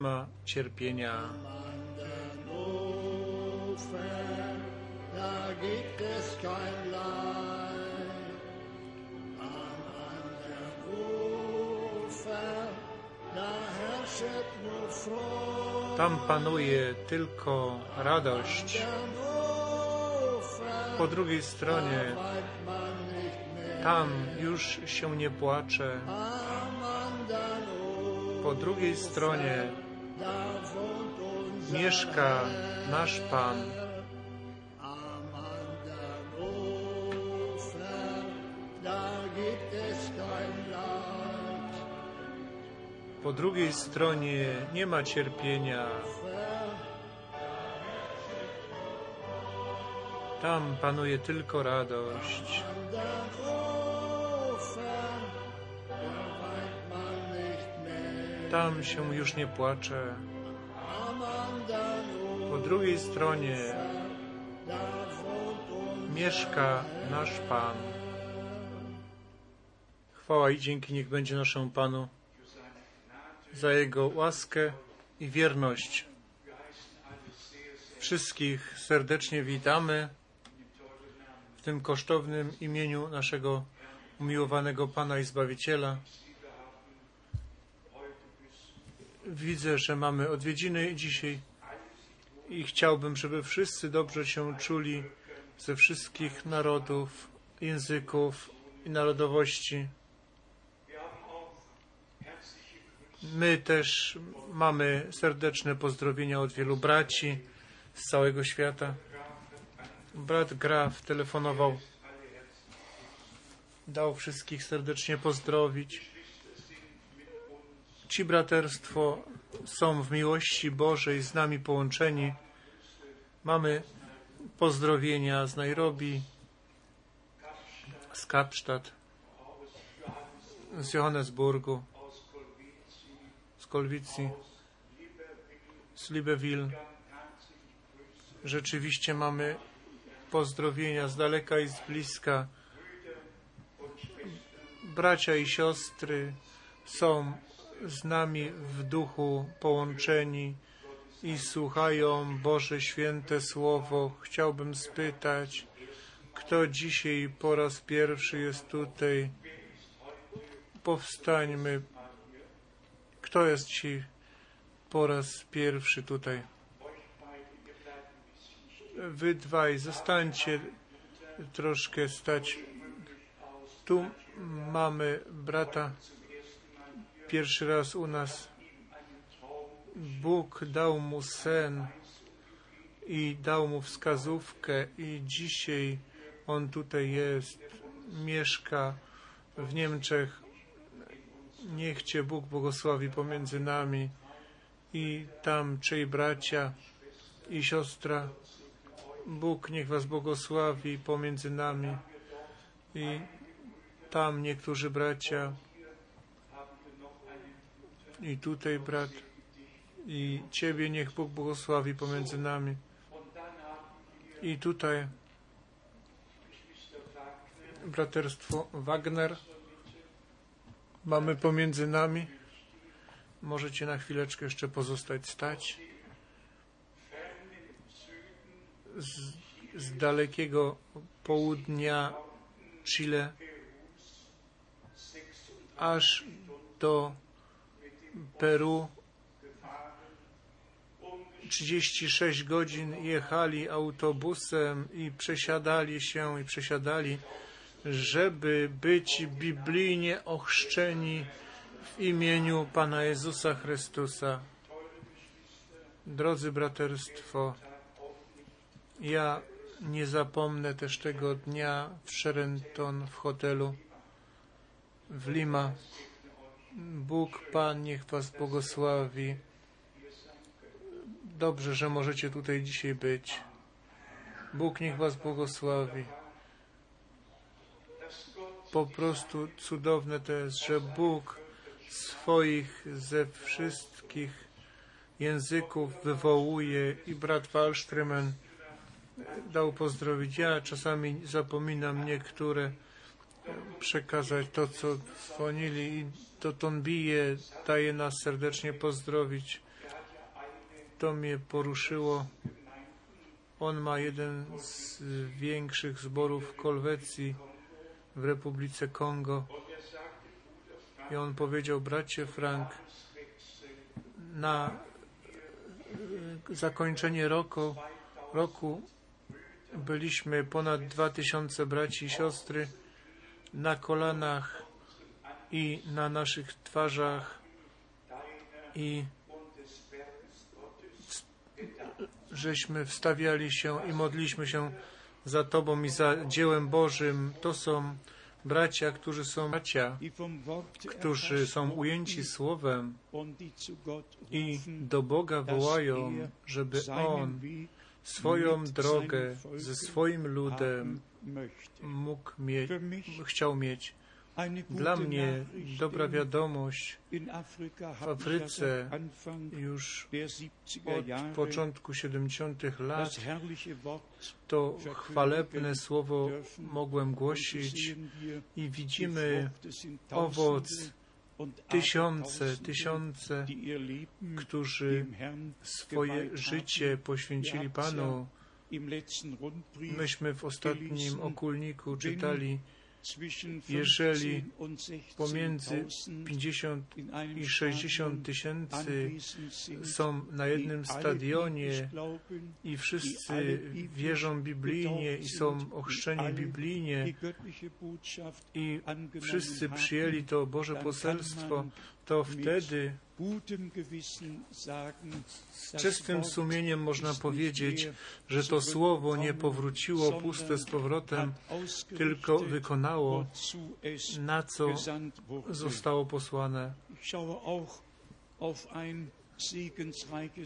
ma cierpienia. Tam panuje tylko radość. Po drugiej stronie, tam już się nie płacze. Po drugiej stronie mieszka nasz Pan. Po drugiej stronie nie ma cierpienia. Tam panuje tylko radość. Tam się już nie płacze. Po drugiej stronie mieszka nasz Pan. Chwała i dzięki niech będzie naszemu Panu za Jego łaskę i wierność. Wszystkich serdecznie witamy w tym kosztownym imieniu naszego umiłowanego Pana i Zbawiciela. Widzę, że mamy odwiedziny dzisiaj i chciałbym, żeby wszyscy dobrze się czuli ze wszystkich narodów, języków i narodowości. My też mamy serdeczne pozdrowienia od wielu braci z całego świata. Brat Graf telefonował, dał wszystkich serdecznie pozdrowić. Ci braterstwo są w miłości Bożej z nami połączeni. Mamy pozdrowienia z Nairobi, z Kapsztad, z Johannesburgu, z Kolwicji, z Libreville. Rzeczywiście mamy pozdrowienia z daleka i z bliska. Bracia i siostry są z nami w duchu połączeni i słuchają Boże święte Słowo. Chciałbym spytać, kto dzisiaj po raz pierwszy jest tutaj? Powstańmy. Kto jest dzisiaj po raz pierwszy tutaj? Wy dwaj, zostańcie troszkę stać. Tu mamy brata pierwszy raz u nas. Bóg dał mu sen i dał mu wskazówkę i dzisiaj on tutaj jest, mieszka w Niemczech. Niech Cię Bóg błogosławi pomiędzy nami i tam czyj bracia i siostra. Bóg niech Was błogosławi pomiędzy nami i tam niektórzy bracia i tutaj brat i Ciebie niech Bóg błogosławi pomiędzy nami. I tutaj braterstwo Wagner mamy pomiędzy nami. Możecie na chwileczkę jeszcze pozostać stać. Z, z dalekiego południa Chile aż do Peru 36 godzin jechali autobusem i przesiadali się i przesiadali, żeby być biblijnie ochrzczeni w imieniu Pana Jezusa Chrystusa. Drodzy braterstwo, ja nie zapomnę też tego dnia w Sherenton w hotelu w Lima. Bóg Pan niech Was błogosławi. Dobrze, że możecie tutaj dzisiaj być. Bóg niech Was błogosławi. Po prostu cudowne to jest, że Bóg swoich ze wszystkich języków wywołuje i brat Wallströmen dał pozdrowić. Ja czasami zapominam niektóre przekazać to, co dzwonili i to Tonbije daje nas serdecznie pozdrowić. to mnie poruszyło. On ma jeden z większych zborów w Kolwecji w Republice Kongo. I on powiedział, bracie Frank, na e, zakończenie roku, roku byliśmy ponad 2000 braci i siostry na kolanach i na naszych twarzach i żeśmy wstawiali się i modliśmy się za Tobą i za dziełem Bożym. To są bracia, którzy są bracia, którzy są ujęci Słowem i do Boga wołają, żeby On swoją drogę ze swoim ludem. Mógł mieć, chciał mieć. Dla mnie dobra wiadomość w Afryce już der 70er od początku 70. lat to chwalebne słowo mogłem głosić i widzimy owoc, tysiące, tysiące, którzy swoje życie poświęcili Panu. Myśmy w ostatnim okulniku czytali, jeżeli 15 und 16 pomiędzy 50 in einem i 60 Stadion tysięcy są na jednym stadionie i wszyscy wierzą biblijnie i są ochrzczeni biblijnie. i wszyscy przyjęli to Boże poselstwo, to wtedy z czystym sumieniem można powiedzieć, że to słowo nie powróciło puste z powrotem, tylko wykonało, na co zostało posłane.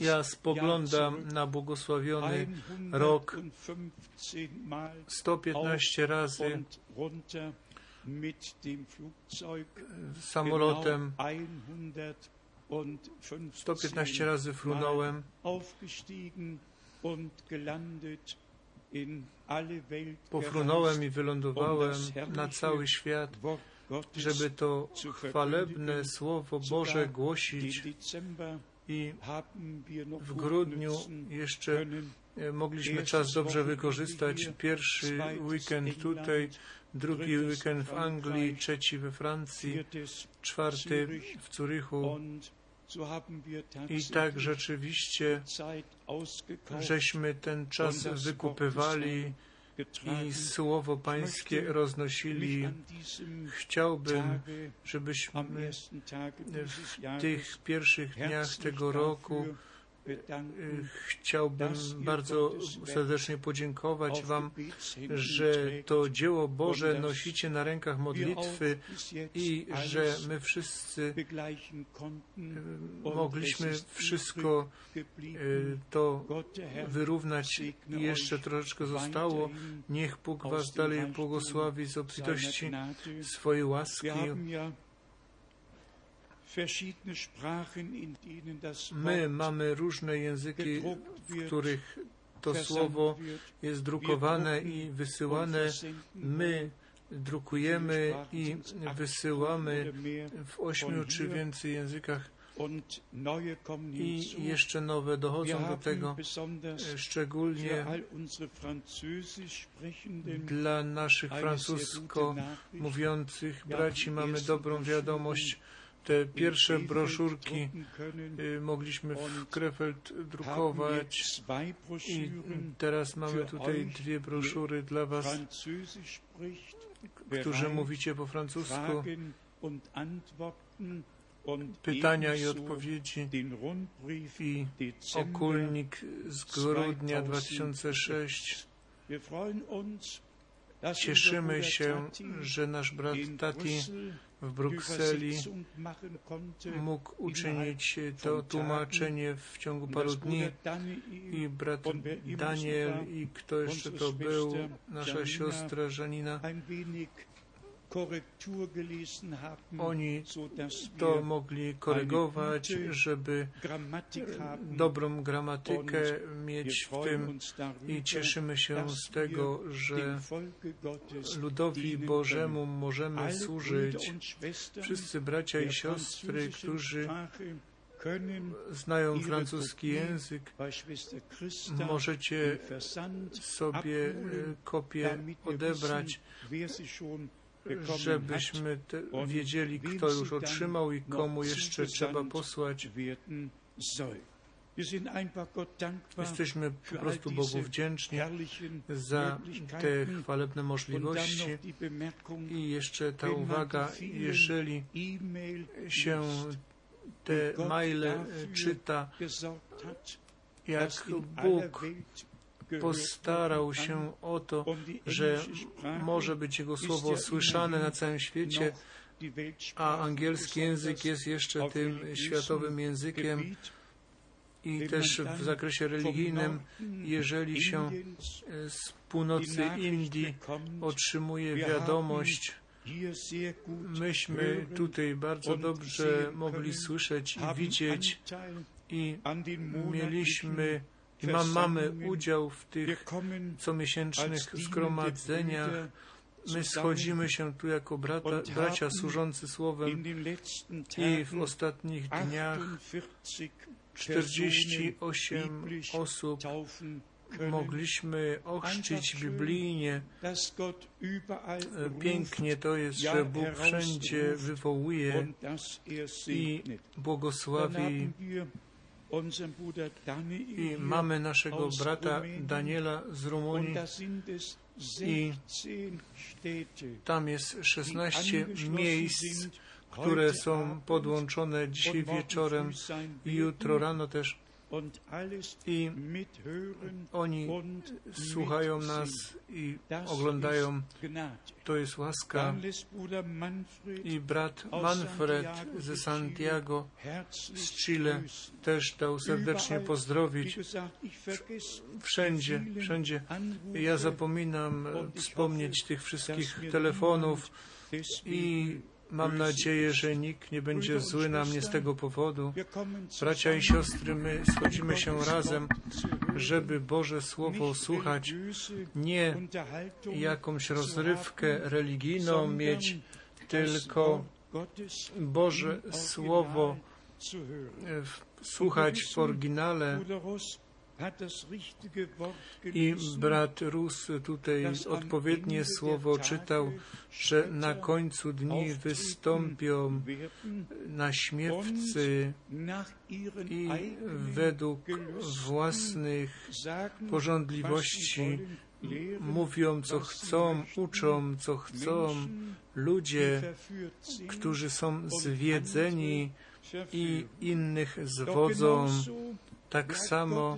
Ja spoglądam na błogosławiony rok 115 Mal 115 razy samolotem, Genau 115 115 razy frunąłem, pofrunąłem i wylądowałem na cały świat, żeby to chwalebne Słowo Boże głosić. I w grudniu jeszcze e, mogliśmy czas dobrze wykorzystać. Pierwszy weekend tutaj, drugi weekend w Anglii, trzeci we Francji, czwarty w Zurychu. I tak rzeczywiście żeśmy ten czas wykupywali i Słowo Pańskie roznosili. Chciałbym, żebyśmy w tych pierwszych dniach tego roku chciałbym bardzo serdecznie podziękować Wam, że to dzieło Boże nosicie na rękach modlitwy i że my wszyscy und mogliśmy wszystko y, to wyrównać i jeszcze troszeczkę zostało. Niech Bóg Was dalej błogosławi z obfitości swojej łaski. Wir haben ja verschiedene Sprachen, in denen das My mamy różne języki, w których to słowo jest drukowane i wysyłane. My drukujemy i wysyłamy w ośmiu czy więcej językach i jeszcze nowe dochodzą do tego. E, Szczególnie dla naszych francusko mówiących braci mamy dobrą wiadomość. Te pierwsze broszurki y, mogliśmy w Krefeld drukować i teraz mamy tutaj dwie broszury dla Was, którzy mówicie po francusku. Pytania i odpowiedzi i okulnik z grudnia 2006. Wir freuen uns, dass Cieszymy się, że nasz brat Tati w Brukseli mógł uczynić to tłumaczenie w ciągu paru dni. I brat Daniel i kto jeszcze to był, nasza siostra Żanina, Oni to mogli korygować, żeby dobrą gramatykę mieć w tym i cieszymy się z tego, że ludowi Bożemu możemy służyć. Wszyscy bracia i siostry, którzy znają francuski język, możecie sobie e, kopię odebrać, żebyśmy wiedzieli, kto już otrzymał i komu jeszcze trzeba posłać. Jesteśmy po prostu Bogu wdzięczni za te chwalebne możliwości. I jeszcze ta uwaga, jeżeli się te maile czyta, jak Bóg postarał się o to, że może być Jego słowo słyszane na całym świecie, a angielski język jest jeszcze tym światowym językiem i też w zakresie religijnym, jeżeli się e, z północy Indii otrzymuje wiadomość, myśmy tutaj bardzo dobrze mogli słyszeć i widzieć i mieliśmy i ma, mamy udział w tych comiesięcznych zgromadzeniach. My schodzimy się tu jako brata, bracia służący Słowem i w ostatnich dniach 48 48 biblisch osób mogliśmy ochrzcić biblijnie. E, Pięknie to jest, że Bóg wszędzie wywołuje er i błogosławi. I mamy naszego brata. Daniela z Rumunii. I 16 Städte, Tam jest die 16 angeschlossen miejsc, które są podłączone dzisiaj wieczorem i jutro rano też. I oni słuchają nas i oglądają. To jest łaska. I brat Manfred ze Santiago z Chile też dał serdecznie pozdrowić. Wszędzie, wszędzie. Ja zapominam e, wspomnieć tych wszystkich telefonów i mam nadzieję, że nikt nie będzie zły na mnie z tego powodu. Bracia i siostry, my schodzimy się razem, żeby Boże Słowo słuchać, nie jakąś rozrywkę religijną mieć, tylko Boże Słowo e, słuchać w oryginale. I brat Rus tutaj odpowiednie słowo czytał, że na końcu dni wystąpią naśmiewcy i według własnych porządliwości mówią, co chcą, uczą, co chcą. Ludzie, którzy są zwiedzeni i innych zwodzą. Tak samo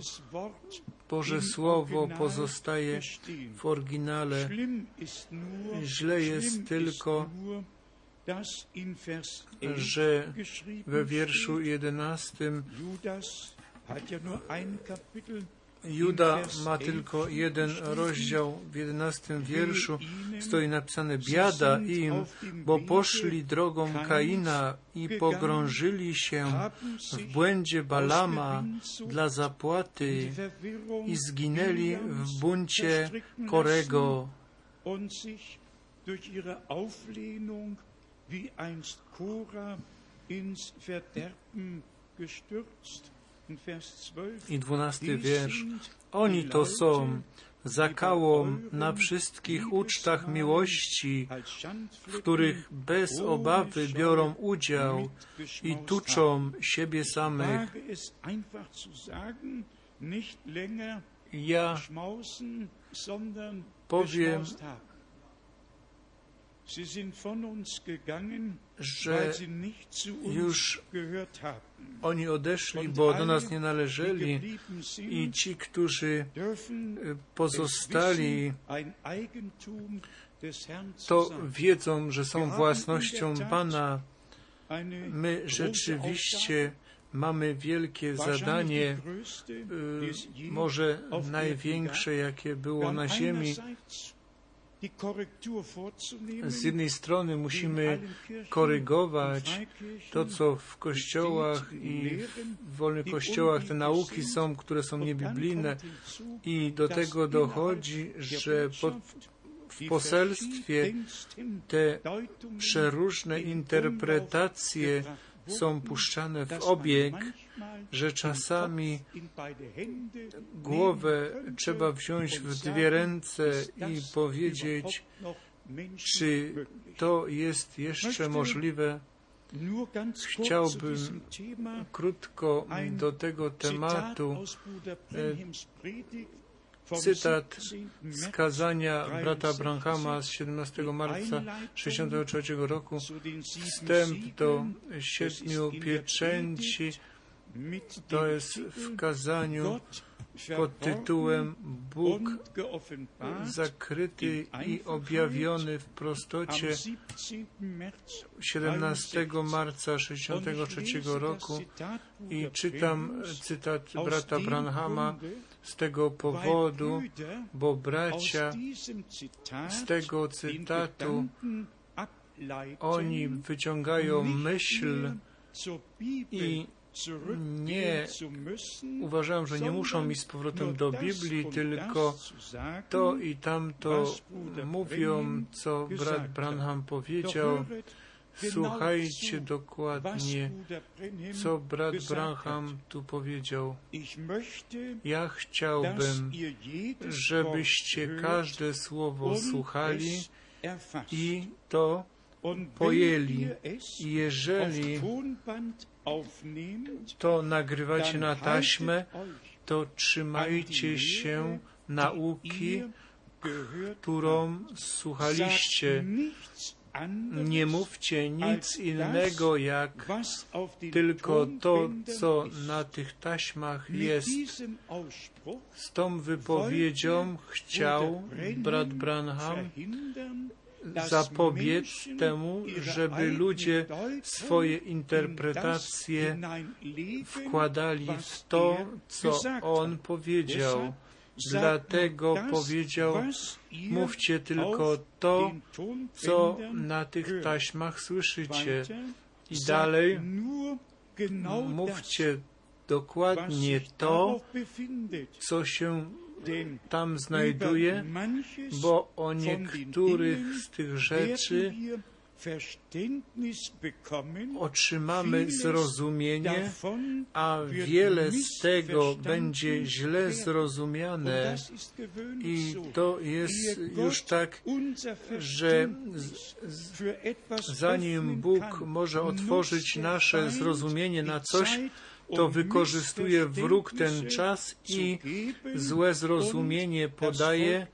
Boże Słowo pozostaje w oryginale. Źle jest tylko, ist nur, dass in Vers 11 że we wierszu steht, 11 Judas hat ja nur ein Kapitel, Juda ma tylko jeden rozdział. W 11 wierszu stoi napisane biada im, bo poszli drogą Kaina i pogrążyli się w błędzie Balama dla zapłaty i zginęli w buncie Korego. wie einst Korah ins Verderben gestürzt. In Vers 12. I dwunasty wiersz. Oni to są zakałą na wszystkich ucztach miłości, w których bez obawy biorą udział i tuczą siebie samych. Ja powiem, że już oni odeszli, bo do nas nie należeli i ci, którzy es pozostali, to wiedzą, że są własnością Pana. My rzeczywiście mamy wielkie zadanie, je może największe, jakie było na ziemi. Z jednej strony musimy korygować to, co w kościołach i w wolnych kościołach te nauki są, które są niebiblijne. I do tego dochodzi, że der po, Botschaft w poselstwie te przeróżne in interpretacje są puszczane w obieg, że czasami głowę trzeba wziąć w dwie ręce i powiedzieć, czy to jest jeszcze możliwe. Chciałbym krótko do tego tematu cytat z kazania brata Branhama z 17 marca 1963 roku, wstęp do siedmiu pieczęci, to jest w kazaniu pod tytułem Bóg zakryty i objawiony w prostocie 17 marca 1963 roku. i czytam cytat brata Branhama z tego powodu, bo bracia z tego cytatu oni wyciągają myśl i nie uważają, że nie muszą iść z powrotem do Biblii, tylko to i tamto mówią, co brat Branham powiedział. Słuchajcie dokładnie, co brat Branham tu powiedział. Ja chciałbym, żebyście każde słowo słuchali i to pojęli. Jeżeli to nagrywacie na taśmę, to trzymajcie się nauki, którą słuchaliście. Nie mówcie nic innego, jak tylko to, co na tych taśmach jest. Z tą wypowiedzią chciał brat Branham zapobiec temu, żeby ludzie swoje interpretacje wkładali w to, co on powiedział. Dlatego powiedział, mówcie tylko to, co na tych taśmach słyszycie. I dalej, mówcie dokładnie to, co się tam znajduje, bo o niektórych z tych rzeczy otrzymamy zrozumienie, a wiele z tego będzie źle zrozumiane. I to jest już tak, że zanim Bóg może otworzyć nasze zrozumienie na coś, to wykorzystuje wróg ten czas i złe zrozumienie podaje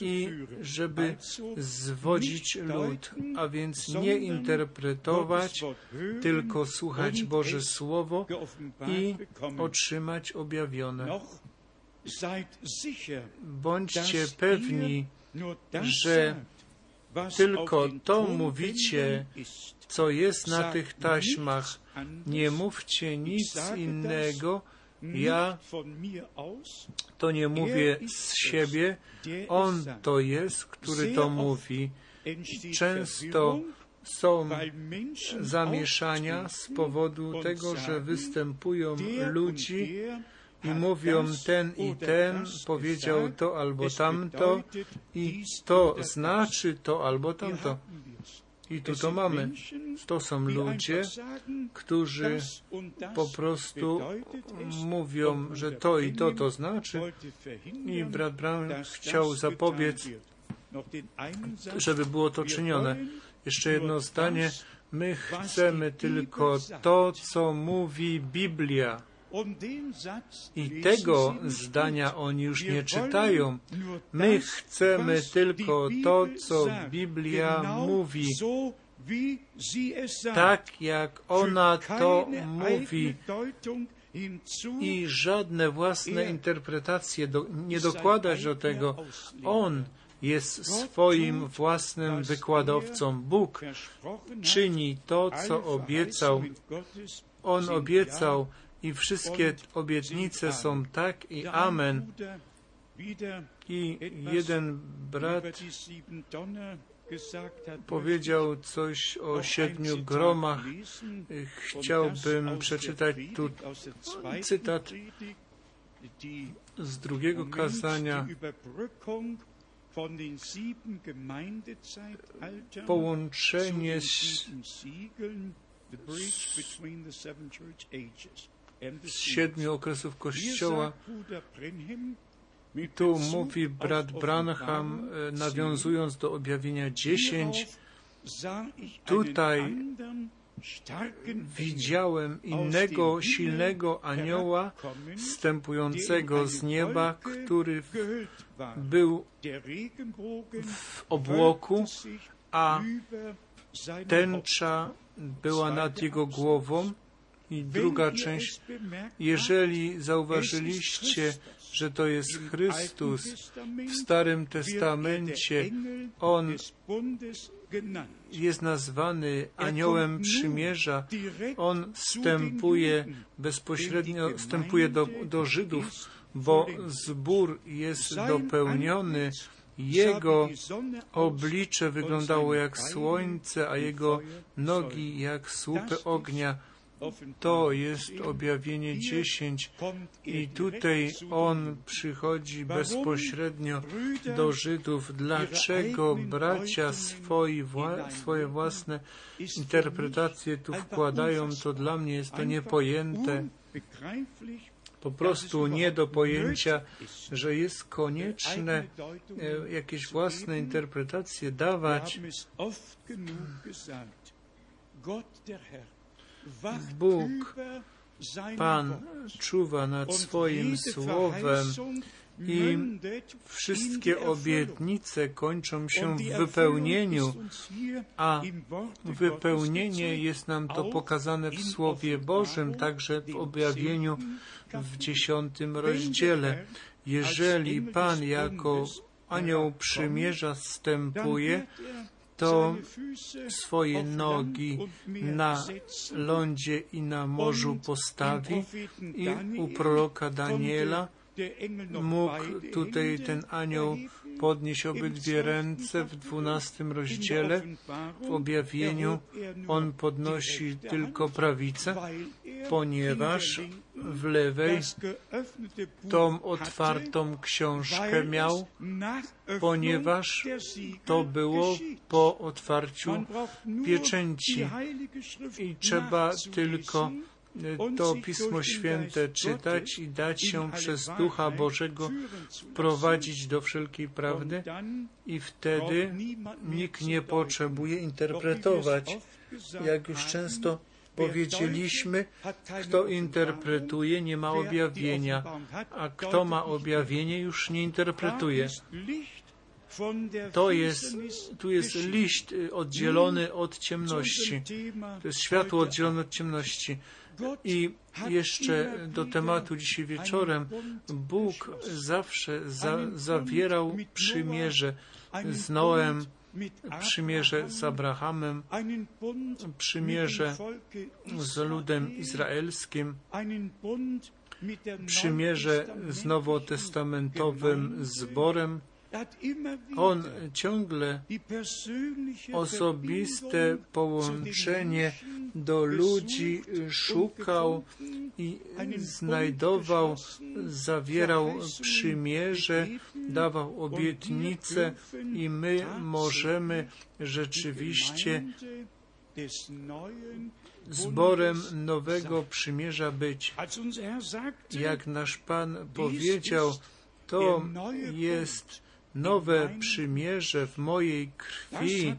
i żeby zwodzić lud, a więc nie interpretować, tylko słuchać Boże Słowo i otrzymać objawione. Bądźcie pewni, że tylko to mówicie, co jest na tych taśmach. Nie mówcie nic innego. Ja to nie mówię z siebie. On to jest, który to mówi. Często są zamieszania z powodu tego, że występują ludzi i mówią ten i ten powiedział to albo tamto i to znaczy to albo tamto. I tu to mamy. To są ludzie, którzy po prostu mówią, że to i to to znaczy. I brat Brown chciał zapobiec, żeby było to czynione. Jeszcze jedno zdanie. My chcemy tylko to, co mówi Biblia. I tego zdania oni już nie czytają. My chcemy tylko to, co Biblia mówi, tak jak ona to mówi. I żadne własne interpretacje do, nie dokładać do tego. On jest swoim własnym wykładowcą. Bóg czyni to, co obiecał. On obiecał i wszystkie obietnice są tak i amen. I jeden brat powiedział coś o siedmiu gromach. Chciałbym przeczytać tu cytat z drugiego kazania. Połączenie the z siedmiu okresów Kościoła. Tu mówi brat Branham, e, nawiązując do objawienia 10, Hierauf sah ich Tutaj widziałem innego, silnego anioła wstępującego z nieba, który był w obłoku, a tęcza była nad jego głową. I druga część, jeżeli zauważyliście, że to jest Chrystus w Starym er Testamencie, on jest nazwany Er aniołem przymierza. On wstępuje bezpośrednio, wstępuje do, do Żydów, bo zbór jest dopełniony. Jego oblicze wyglądało jak słońce, a jego nogi jak słupy ognia. To jest objawienie 10 i tutaj on przychodzi bezpośrednio do Żydów. Dlaczego bracia swoi wła- swoje własne interpretacje tu wkładają, to dla mnie jest to niepojęte, po prostu nie do pojęcia, że jest konieczne e, jakieś własne interpretacje dawać. Bóg, Pan czuwa nad swoim słowem i wszystkie obietnice kończą się w wypełnieniu, a wypełnienie jest nam to pokazane w Słowie Bożym, także w objawieniu w dziesiątym rozdziale. Jeżeli Pan jako anioł przymierza stępuje, to swoje nogi na lądzie i na morzu postawi i u proroka Daniela mógł tutaj ten anioł podnieść obydwie ręce w dwunastym rozdziale. W objawieniu on podnosi tylko prawicę, ponieważ w lewej tą otwartą książkę miał, ponieważ to było po otwarciu pieczęci. i trzeba tylko to Pismo Święte czytać i dać się przez Ducha Bożego wprowadzić do wszelkiej prawdy i wtedy nikt nie potrzebuje interpretować. Jak już często powiedzieliśmy, kto interpretuje, nie ma objawienia, a kto ma objawienie, już nie interpretuje. To jest, tu jest liść oddzielony od ciemności. To jest światło oddzielone od ciemności. I jeszcze do tematu dzisiaj wieczorem. Bóg zawsze za, zawierał przymierze z Noem, przymierze z Abrahamem, przymierze z ludem izraelskim, przymierze z nowotestamentowym zborem. On ciągle osobiste połączenie do ludzi szukał i znajdował, zawierał przymierze, dawał obietnice i my możemy rzeczywiście zborem nowego przymierza być. Jak nasz Pan powiedział, to jest nowe przymierze w mojej krwi,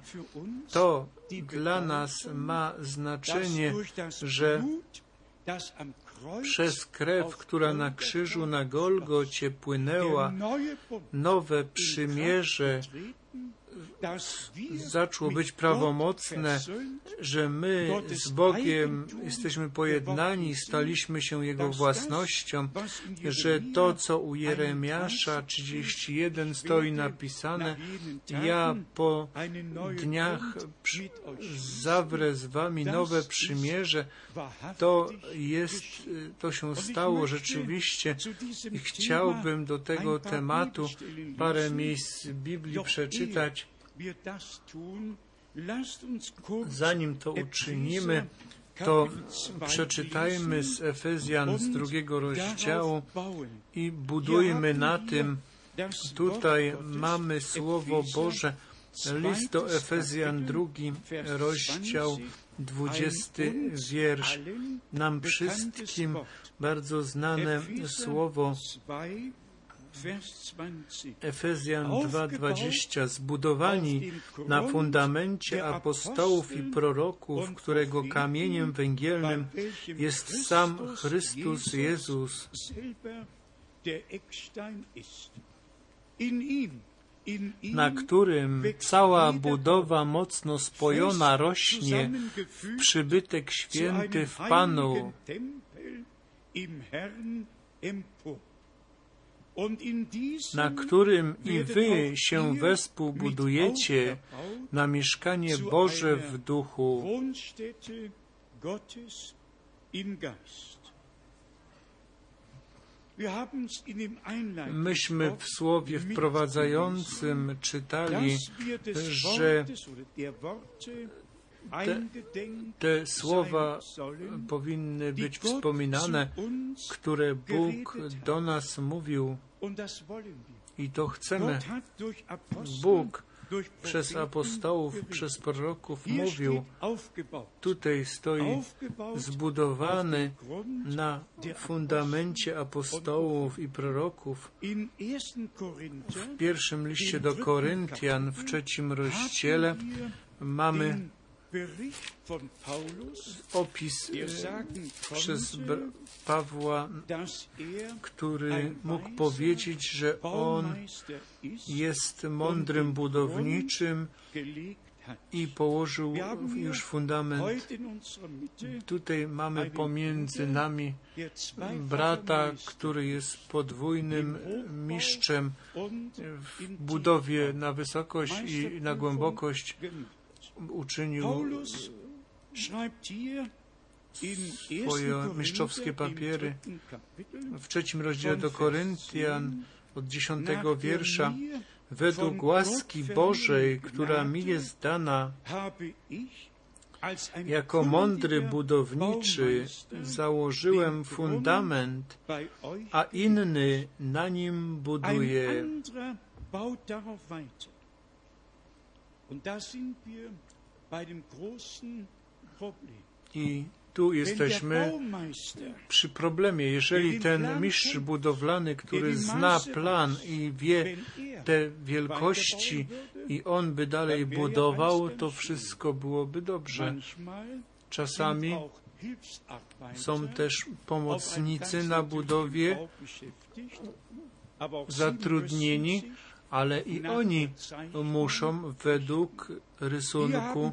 to dla nas ma znaczenie, że przez krew, która na krzyżu na Golgocie płynęła, nowe przymierze zaczęło być prawomocne, że my z Bogiem jesteśmy pojednani, staliśmy się Jego własnością, że to, co u Jeremiasza 31 stoi napisane, ja po dniach zawrę z wami nowe przymierze, to jest, to się stało rzeczywiście i chciałbym do tego tematu parę miejsc Biblii przeczytać. Zanim to uczynimy, to przeczytajmy z Efezjan z drugiego rozdziału i budujmy na tym. Tutaj mamy Słowo Boże, list do Efezjan, drugi rozdział, dwudziesty wiersz. Nam wszystkim bardzo znane słowo 2, Vers 20. Efezjan 2:20 zbudowani na fundamencie apostołów i proroków, którego kamieniem węgielnym jest sam Chrystus Jezus, na którym cała budowa mocno spojona rośnie w przybytek święty w Panu. Na którym i wy się wespół budujecie na mieszkanie Boże w duchu. Myśmy w słowie wprowadzającym czytali, że eingedenk te słowa powinny być wspominane, które Bóg do nas mówił Wir. i to chcemy. Bóg przez apostołów, przez proroków mówił, tutaj stoi zbudowany na fundamencie apostołów i proroków. in 1. Korinther W pierwszym liście do Koryntian w trzecim rozdziale mamy opis e, przez Pawła, er który mógł powiedzieć, że on jest mądrym budowniczym i położył już fundament. Tutaj mamy pomiędzy nami brata, który jest podwójnym mistrzem w budowie na wysokość i na głębokość. Uczynił Paulus schreibt hier in 1. swoje mistrzowskie papiery w trzecim rozdziale do Koryntian od dziesiątego wiersza. Według łaski Bożej, która mi jest dana, jako mądry budowniczy założyłem fundament, a inny na nim buduje. I tu jesteśmy przy problemie. Jeżeli ten mistrz budowlany, który zna plan i wie er te wielkości i on by dalej budował, to wszystko byłoby dobrze. Czasami są też pomocnicy na budowie zatrudnieni, ale i oni muszą według rysunku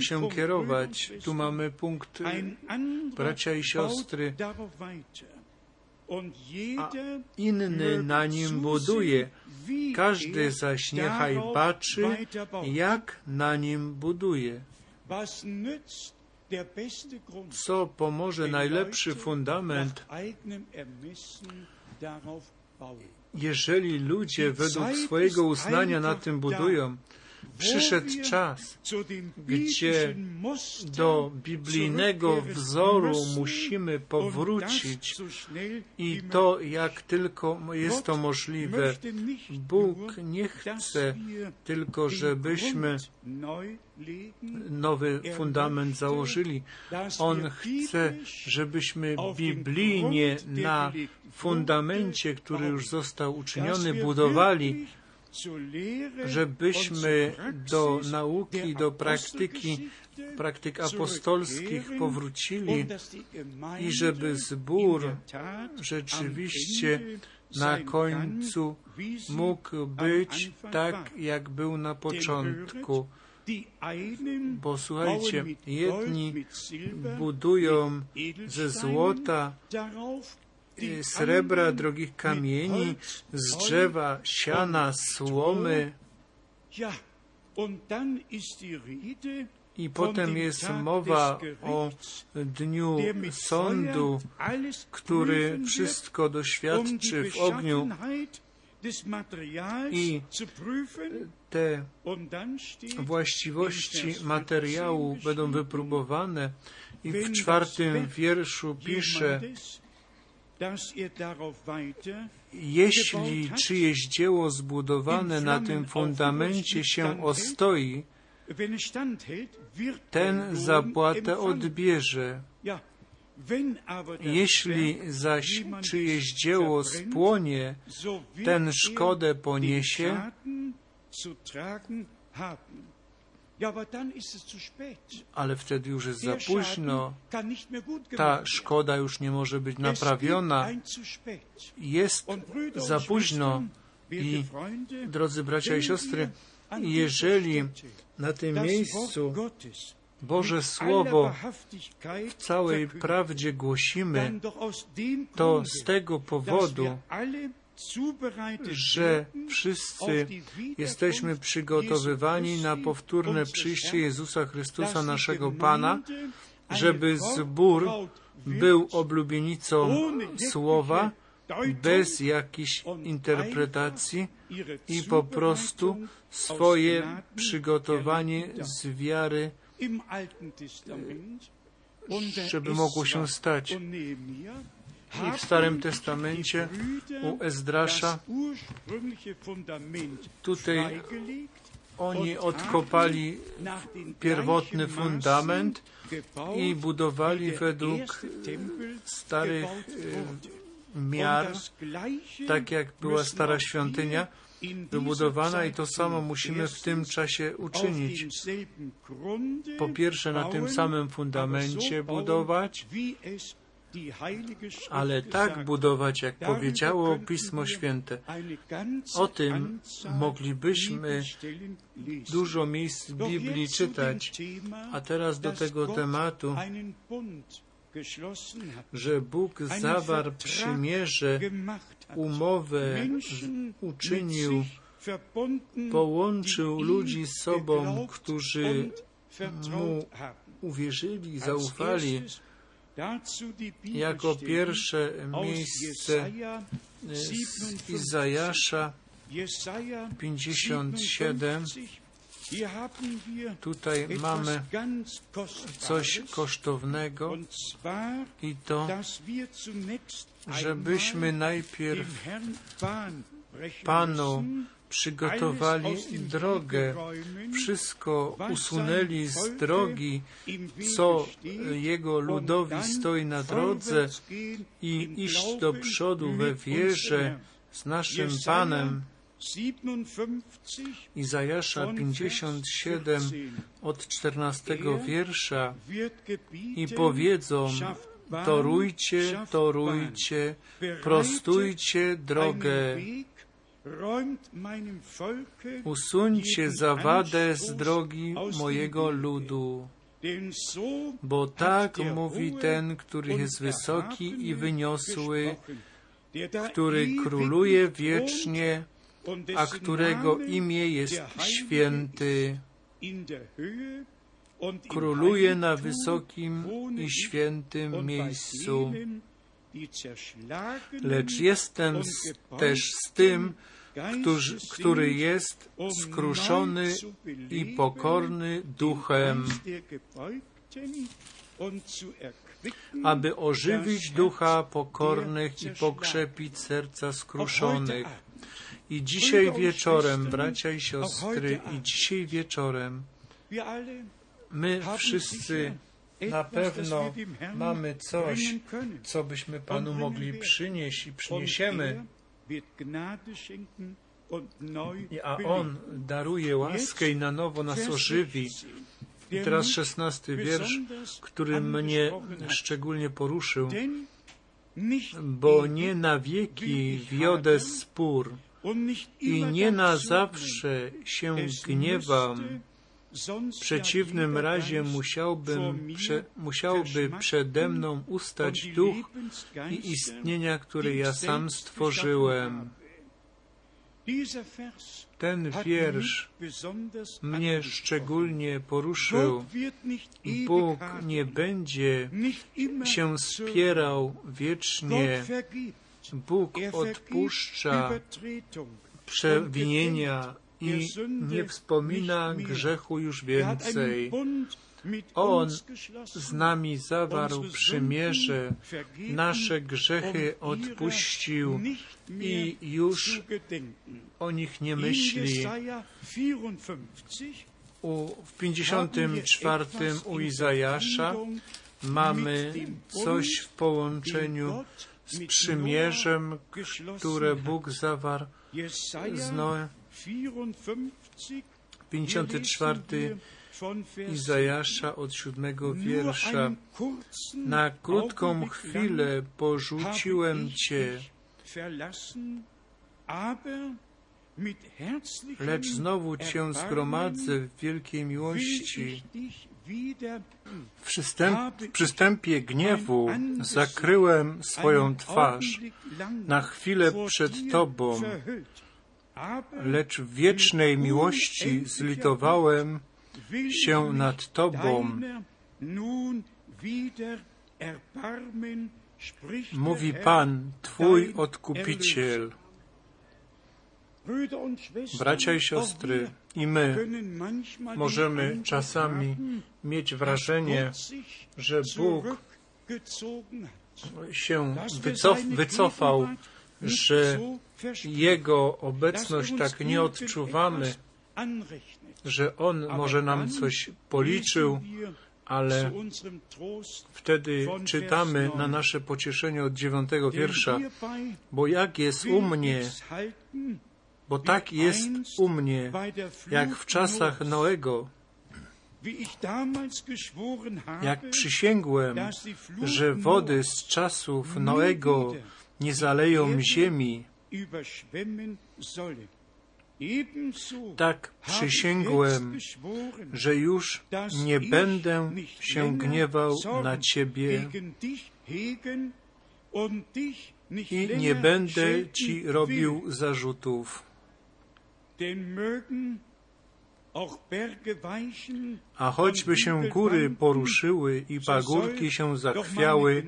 się kierować. Tu mamy punkt bracia i siostry, jeder inny na nim buduje, każdy er zaś niechaj weiterbaut. jak na nim buduje. Co pomoże najlepszy fundament, jeżeli ludzie według swojego uznania na tym budują. Przyszedł czas, gdzie do biblijnego wzoru musimy powrócić i to jak tylko jest to możliwe. Bóg nie chce tylko, żebyśmy nowy fundament założyli. On chce, żebyśmy biblijnie na fundamencie, który już został uczyniony, budowali, żebyśmy do nauki, do praktyki, praktyk apostolskich powrócili i żeby zbór rzeczywiście na końcu mógł być tak, jak był na początku. Bo słuchajcie, jedni budują ze złota, srebra, drogich kamieni, z drzewa, siana, słomy. I potem jest Tag mowa o dniu sądu, który wszystko um doświadczy w ogniu. I te właściwości materiału będą wypróbowane. I w czwartym wierszu pisze, jeśli czyjeś dzieło zbudowane na tym fundamencie się ostoi, ten zapłatę odbierze. Jeśli zaś czyjeś dzieło spłonie, ten er szkodę poniesie, ale wtedy już jest za późno. Ta szkoda już nie może być naprawiona. Jest za późno. I drodzy bracia i siostry, jeżeli na tym miejscu Boże Słowo w całej prawdzie głosimy, to z tego powodu, że wszyscy jesteśmy przygotowywani na powtórne przyjście Jezusa Chrystusa, naszego Pana, żeby zbór był oblubienicą Słowa, bez jakichś interpretacji i po prostu swoje przygotowanie z wiary, der żeby mogło się stać. I w Starym Testamencie u Ezdrasza tutaj oni odkopali pierwotny fundament i budowali według starych wurde. miar, tak jak była stara świątynia wybudowana i to samo musimy w tym czasie uczynić. Po pierwsze na tym samym fundamencie budować, ale tak budować, jak powiedziało Pismo Święte. O tym moglibyśmy. Dużo miejsc w Biblii czytać, a teraz do tego tematu, że Bóg zawarł przymierze, umowę, uczynił, połączył ludzi z sobą, którzy mu uwierzyli, zaufali. Jako pierwsze miejsce e, z 57. Izajasza Jesaja 57. 57. Hier haben wir Tutaj mamy coś kosztownego i to, żebyśmy najpierw Panu przygotowali drogę, wszystko usunęli z drogi, co jego ludowi stoi na drodze i iść do przodu we wierze z naszym Panem. 57 Izajasza von 57 Vers 14. od 14 wiersza i powiedzą, torujcie, torujcie, prostujcie drogę, usuńcie zawadę z drogi mojego ludu. Bo tak mówi ten, który jest wysoki i wyniosły, który króluje wiecznie, a którego imię jest święty. Króluje na wysokim i świętym miejscu. Lecz jestem z, też z tym, który sind, jest skruszony i pokorny duchem, aby ożywić ducha pokornych i pokrzepić serca skruszonych. I dzisiaj wieczorem, bracia i siostry, i dzisiaj wieczorem, my wszyscy na pewno mamy coś, co byśmy Panu mogli przynieść i przyniesiemy, a. On daruje łaskę i na nowo nas ożywi. 16, I teraz szesnasty wiersz, który mnie szczególnie poruszył. Bo nie na wieki wiodę spór i nie na zawsze się gniewam. W przeciwnym razie musiałbym, prze, musiałby przede mną ustać duch i istnienia, które ja sam stworzyłem. Ten wiersz mnie szczególnie poruszył. Bóg nie będzie się spierał wiecznie. Bóg odpuszcza przewinienia i nie wspomina grzechu już więcej. On z nami zawarł przymierze, nasze grzechy odpuścił i już o nich nie myśli. Jesaja 54 U, w 54 u Izajasza mamy coś w połączeniu z przymierzem, które Bóg zawarł z Noem. 54 Izajasza od siódmego wiersza. Na krótką chwilę porzuciłem Cię, lecz znowu Cię zgromadzę w wielkiej miłości. W, przystęp, w przystępie gniewu zakryłem swoją twarz na chwilę przed Tobą, lecz w wiecznej miłości zlitowałem się nad Tobą. Mówi Pan, Twój Odkupiciel. Bracia i siostry, i my możemy czasami mieć wrażenie, że Bóg się wycof wycofał, że Jego obecność tak nie odczuwamy, że On może nam coś policzył, ale wtedy czytamy na nasze pocieszenie od dziewiątego wiersza, bo jak jest u mnie, bo tak jest u mnie, jak w czasach Noego, jak przysięgłem, że wody z czasów Noego nie zaleją ziemi, tak przysięgłem, że już nie będę się gniewał na Ciebie i nie będę Ci robił zarzutów. A choćby się góry poruszyły i pagórki się zachwiały,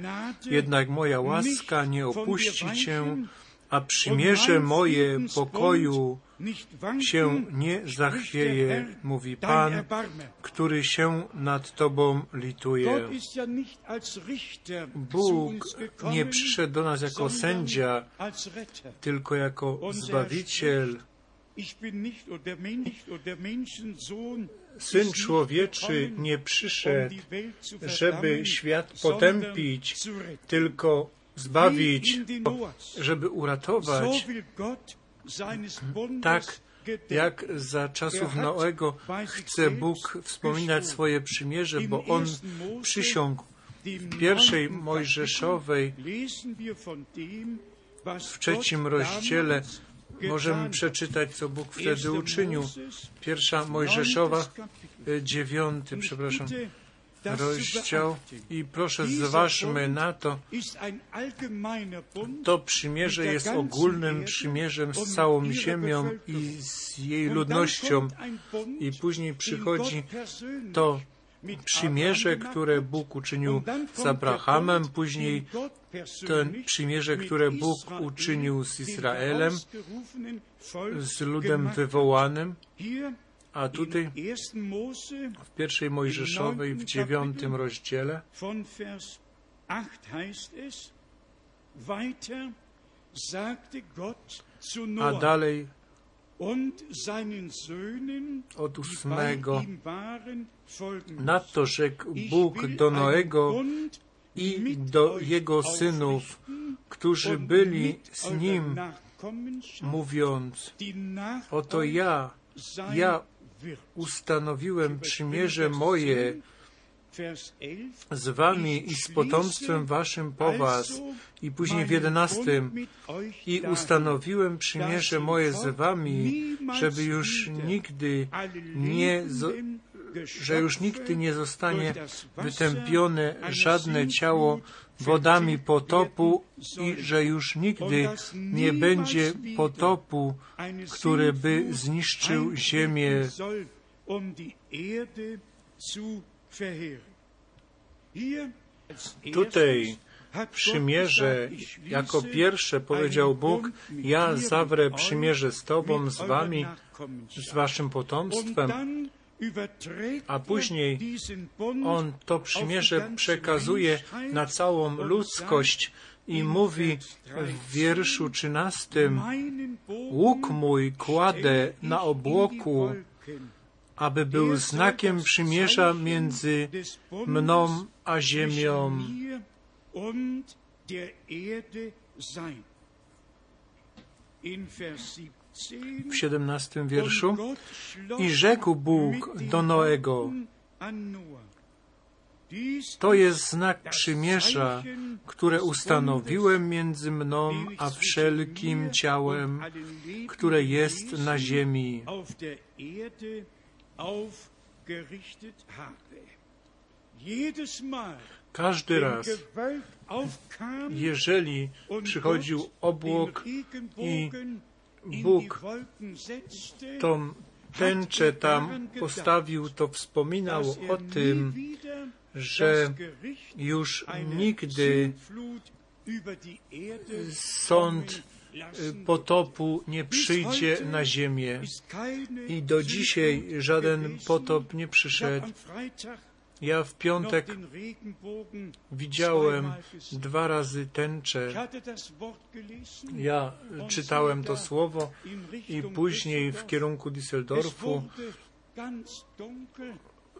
jednak moja łaska nie opuści Cię, a przymierze moje pokoju się nie zachwieje, mówi Pan, który się nad Tobą lituje. Bóg nie przyszedł do nas jako sędzia, tylko jako Zbawiciel. Syn człowieczy nie przyszedł, żeby świat potępić, tylko zbawić, żeby uratować. Tak jak za czasów Noego chce Bóg wspominać swoje przymierze, bo On przysiągł. w pierwszej Mojżeszowej w trzecim rozdziale możemy przeczytać, co Bóg wtedy uczynił. Pierwsza Mojżeszowa, dziewiąty, przepraszam, rozdział i proszę zważmy na to, to przymierze jest ogólnym przymierzem z całą ziemią i z jej ludnością. i później przychodzi to przymierze, które Bóg uczynił z Abrahamem, później to przymierze, które Bóg uczynił z Izraelem, z ludem wywołanym, a tutaj w pierwszej Mojżeszowej, w dziewiątym rozdziale, a dalej od ósmego. Nadto rzekł Bóg do Noego i do jego synów, którzy byli z nim, mówiąc, oto ja, ja ustanowiłem przymierze moje z wami i z potomstwem waszym po was. I później w jedenastym. I ustanowiłem przymierze moje z wami, żeby już nigdy nie, że już nigdy nie zostanie wytępione żadne ciało wodami potopu i że już nigdy nie będzie potopu, który by zniszczył ziemię. Tutaj przymierze, jako pierwsze powiedział Bóg, ja zawrę przymierze z Tobą, z Wami, z Waszym potomstwem, a później On to przymierze przekazuje na całą ludzkość i mówi w wierszu trzynastym, łuk mój kładę na obłoku, aby był znakiem przymierza między mną a ziemią. Und der Erde sein. In Vers 17 W 17 Und wierszu. I rzekł Bóg do Noego, to jest znak przymierza, które ustanowiłem między mną a wszelkim ciałem, które jest na ziemi. Każdy raz, jeżeli przychodził obłok in Bóg tą tęczę tam postawił, to wspominał o er tym, że już nigdy sąd y, potopu nie przyjdzie na ziemię. I do dzisiaj żaden potop nie przyszedł. Ja w piątek widziałem dwa razy tęczę. Ja czytałem to słowo i później w kierunku Düsseldorfu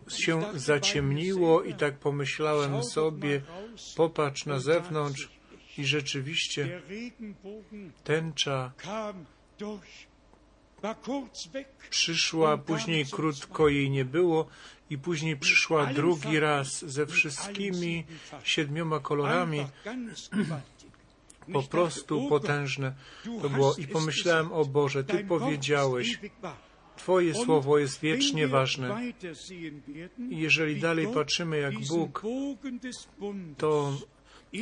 się zaciemniło i tak pomyślałem sobie, popatrz na zewnątrz i rzeczywiście tęcza przyszła, później krótko jej nie było i później przyszła drugi raz ze wszystkimi siedmioma kolorami, po prostu potężne to było. I pomyślałem, o Boże, Ty powiedziałeś. Twoje słowo jest wiecznie ważne. I jeżeli dalej patrzymy, jak Bóg to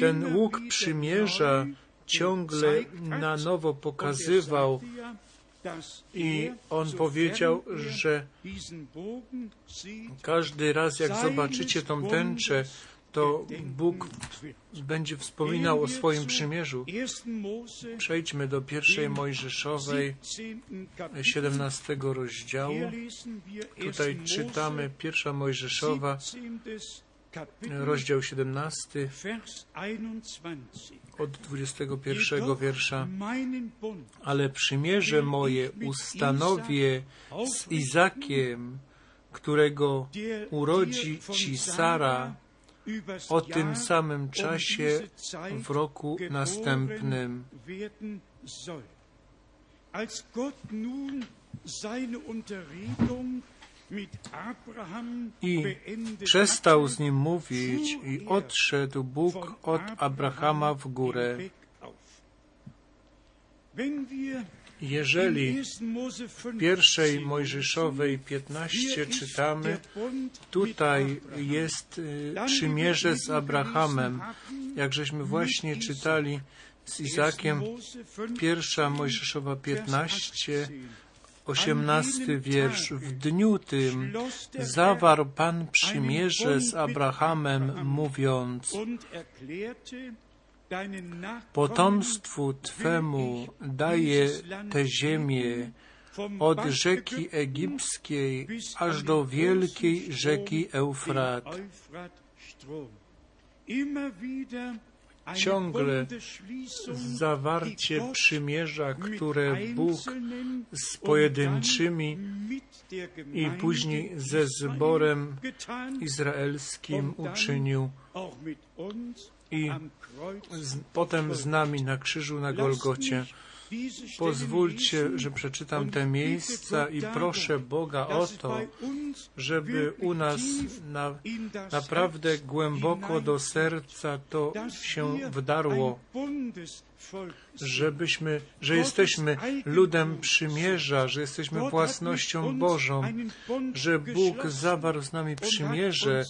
ten łuk przymierza ciągle na nowo er pokazywał i on powiedział, że każdy raz jak zobaczycie tą tęczę, to Bóg będzie wspominał o swoim przymierzu. 1. Mose Przejdźmy do pierwszej Mojżeszowej, 17. Kapitel. 17 rozdziału. Hier lesen wir 1. Tutaj czytamy pierwsza Mojżeszowa, 17. Kapitel, rozdział 17 Vers 21. od 21 Jedoch wiersza. Ale przymierze moje ustanowię z Izakiem, którego urodzi ci Sara o tym samym um czasie w roku następnym. Als Gott nun seine Unterredung I przestał z nim mówić i er odszedł Bóg od Abrahama w górę. Jeżeli in 1. Mose w 15 pierwszej Mojżeszowej 15 hier ist czytamy, tutaj jest y, przymierze z Abrahamem, jak żeśmy właśnie czytali z Izakiem, 1. Mose 15, pierwsza Mojżeszowa Vers 15, 18. 18 wiersz. W dniu tym zawarł Pan przymierze z Abrahamem, mówiąc, potomstwu Twemu daję tę ziemię od rzeki egipskiej aż do wielkiej rzeki Eufrat. Ciągle Zawarcie przymierza, które Bóg z pojedynczymi i później ze zborem izraelskim uczynił i z, potem z nami na krzyżu na Golgocie. Pozwólcie, że przeczytam te miejsca i proszę Boga o to, żeby u nas na, naprawdę głęboko do serca to się wdarło, żebyśmy, że jesteśmy ludem przymierza, że jesteśmy własnością Bożą, że Bóg zawarł z nami przymierze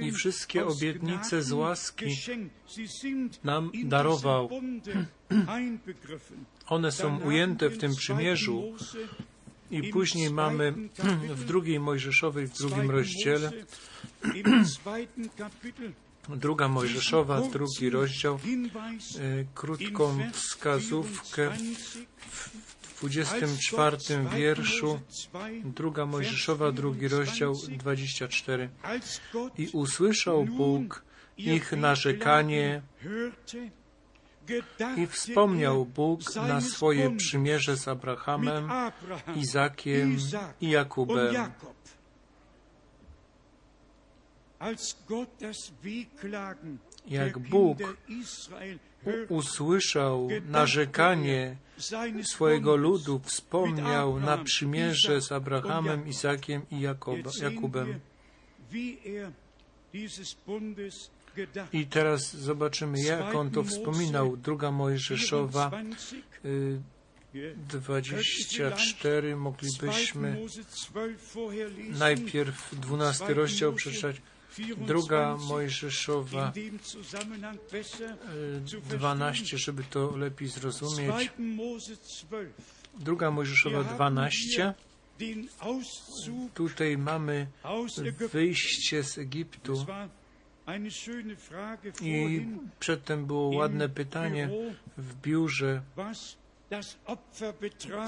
i wszystkie obietnice z łaski nam darował. One są ujęte w tym przymierzu. I później mamy w drugiej Mojżeszowej, w drugim rozdziale, druga Mojżeszowa, drugi rozdział, e, krótką wskazówkę 24 wierszu, druga Mojżeszowa, drugi rozdział, 24. I usłyszał Bóg ich narzekanie I wspomniał Bóg na swoje przymierze z Abrahamem, Izakiem i Jakubem. Jak Bóg usłyszał narzekanie swojego ludu, wspomniał na przymierze z Abrahamem, Izakiem i Jakubem. I teraz zobaczymy, jak on to wspominał. Druga Mojżeszowa 24. Moglibyśmy najpierw 12 rozdział przeczytać. Druga Mojżeszowa 12, żeby to lepiej zrozumieć. Druga Mojżeszowa 12. Tutaj mamy wyjście z Egiptu. I przedtem było ładne pytanie w biurze,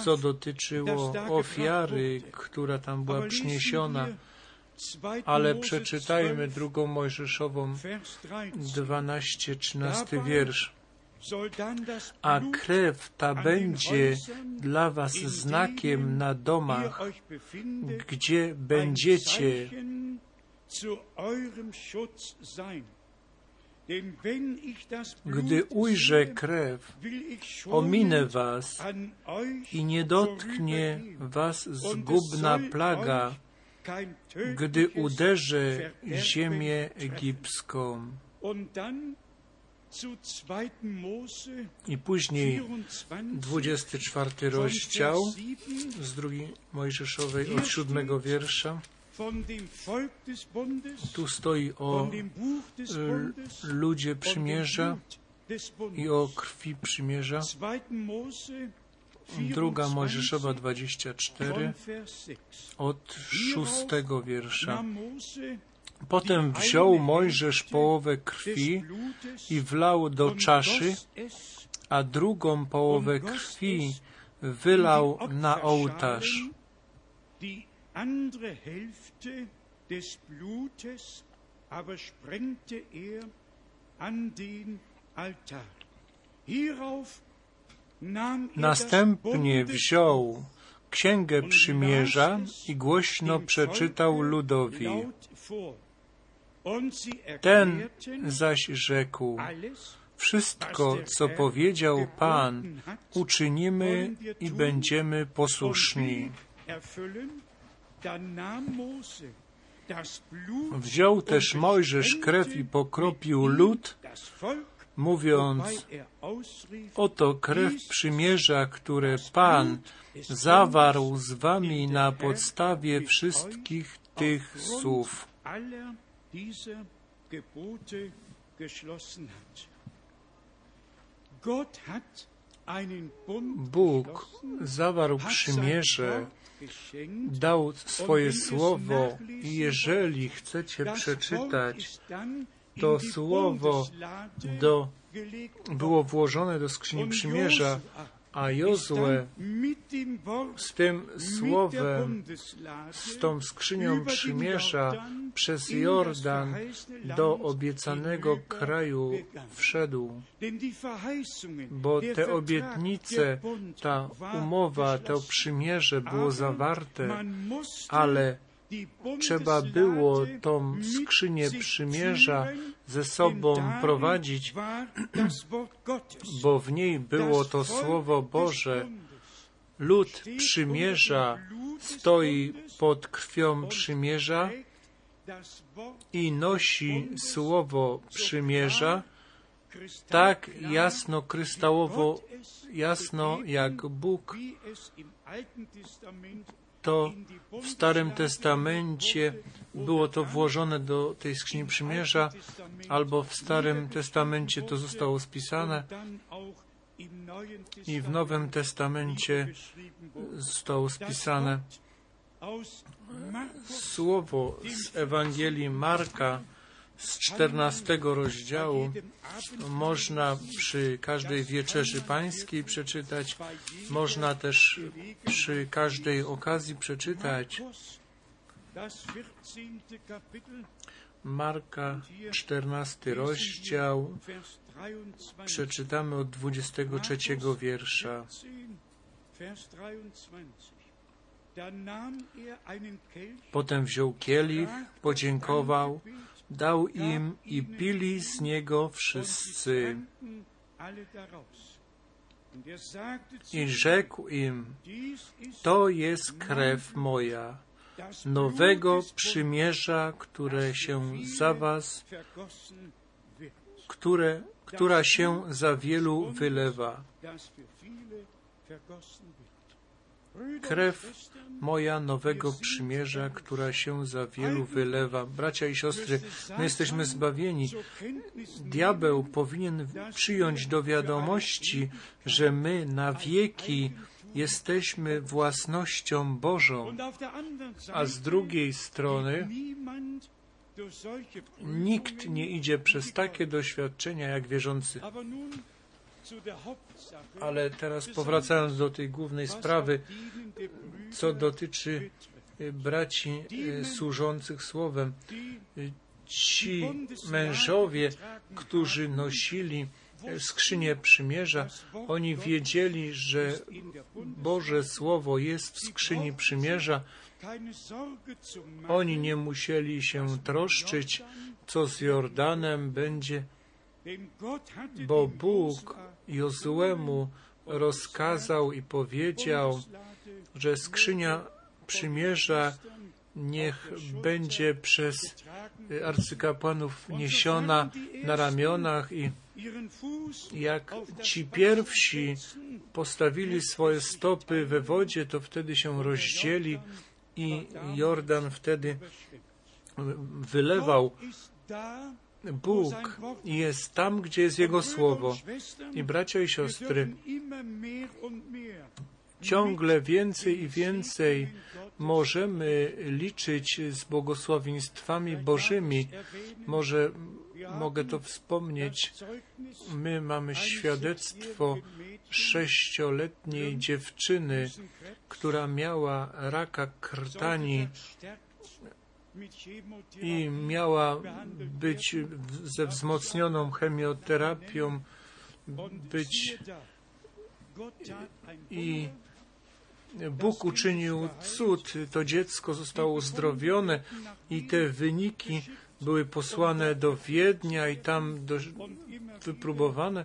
co dotyczyło ofiary, która tam była przyniesiona. Ale przeczytajmy drugą Mojżeszową 12-13 wiersz. A krew ta będzie dla was znakiem na domach, gdzie będziecie. Gdy ujrzę krew, ominę was i nie dotknie was zgubna plaga, gdy uderzę ziemię egipską. I później 24 rozdział z drugiej Mojżeszowej od siódmego wiersza. Tu stoi o ludzie przymierza i o krwi przymierza. Druga Mojżeszowa 24 od szóstego wiersza. Potem wziął Mojżesz połowę krwi i wlał do czaszy, a drugą połowę krwi wylał na ołtarz. er. Hierauf er Następnie wziął Księgę Przymierza i głośno przeczytał ludowi. Ten zaś rzekł, wszystko, co powiedział Pan, uczynimy i będziemy posłuszni. Wziął też Mojżesz krew i pokropił lud, mówiąc, oto krew przymierza, które Pan zawarł z wami na podstawie wszystkich tych słów. Bóg zawarł przymierze, dał swoje słowo i jeżeli chcecie przeczytać, to słowo do, było włożone do skrzyni przymierza, a Jozue z tym słowem, z tą skrzynią przymierza przez Jordan do obiecanego kraju wszedł, bo te obietnice, ta umowa, to przymierze było zawarte, ale trzeba było tą skrzynię przymierza ze sobą prowadzić, bo w niej było to Słowo Boże. Lud przymierza stoi pod krwią przymierza i nosi Słowo przymierza tak jasno, kryształowo jasno, jak Bóg to w Starym Testamencie było to włożone do tej skrzyni przymierza, albo w Starym Testamencie to zostało spisane i w Nowym Testamencie zostało spisane. Słowo z Ewangelii Marka z czternastego rozdziału można przy każdej wieczerzy pańskiej przeczytać, można też przy każdej okazji przeczytać. Marka, czternasty rozdział 23. Przeczytamy od 23 wiersza. 14, Vers 23. Da nahm er einen Kelch, Potem wziął kielich, podziękował, dał im i pili z niego wszyscy. I rzekł im, to jest krew moja, nowego przymierza, które się za was, które, która się za wielu wylewa. Krew moja nowego przymierza, która się za wielu wylewa. Bracia i siostry, my jesteśmy zbawieni. Diabeł powinien przyjąć do wiadomości, że my na wieki jesteśmy własnością Bożą, a z drugiej strony nikt nie idzie przez takie doświadczenia jak wierzący. Ale teraz powracając do tej głównej sprawy, co dotyczy y, braci y, służących słowem, Die ci mężowie, którzy nosili skrzynię przymierza, oni wiedzieli, że Boże Słowo jest w skrzyni przymierza. Oni nie musieli się troszczyć, co z Jordanem będzie, bo Bóg Jozuemu rozkazał i powiedział, że skrzynia przymierza niech będzie przez e, arcykapłanów niesiona na ramionach i jak ci pierwsi postawili swoje stopy we wodzie, to wtedy się rozdzieli i Jordan wtedy wylewał. Bóg jest tam, gdzie jest Jego Słowo. I bracia i siostry, ciągle więcej i więcej możemy liczyć z błogosławieństwami Bożymi. Może mogę to wspomnieć. My mamy świadectwo sześcioletniej dziewczyny, która miała raka krtani i miała być ze wzmocnioną chemioterapią, być i Bóg uczynił cud. To dziecko zostało uzdrowione i te wyniki były posłane do Wiednia i tam do, wypróbowane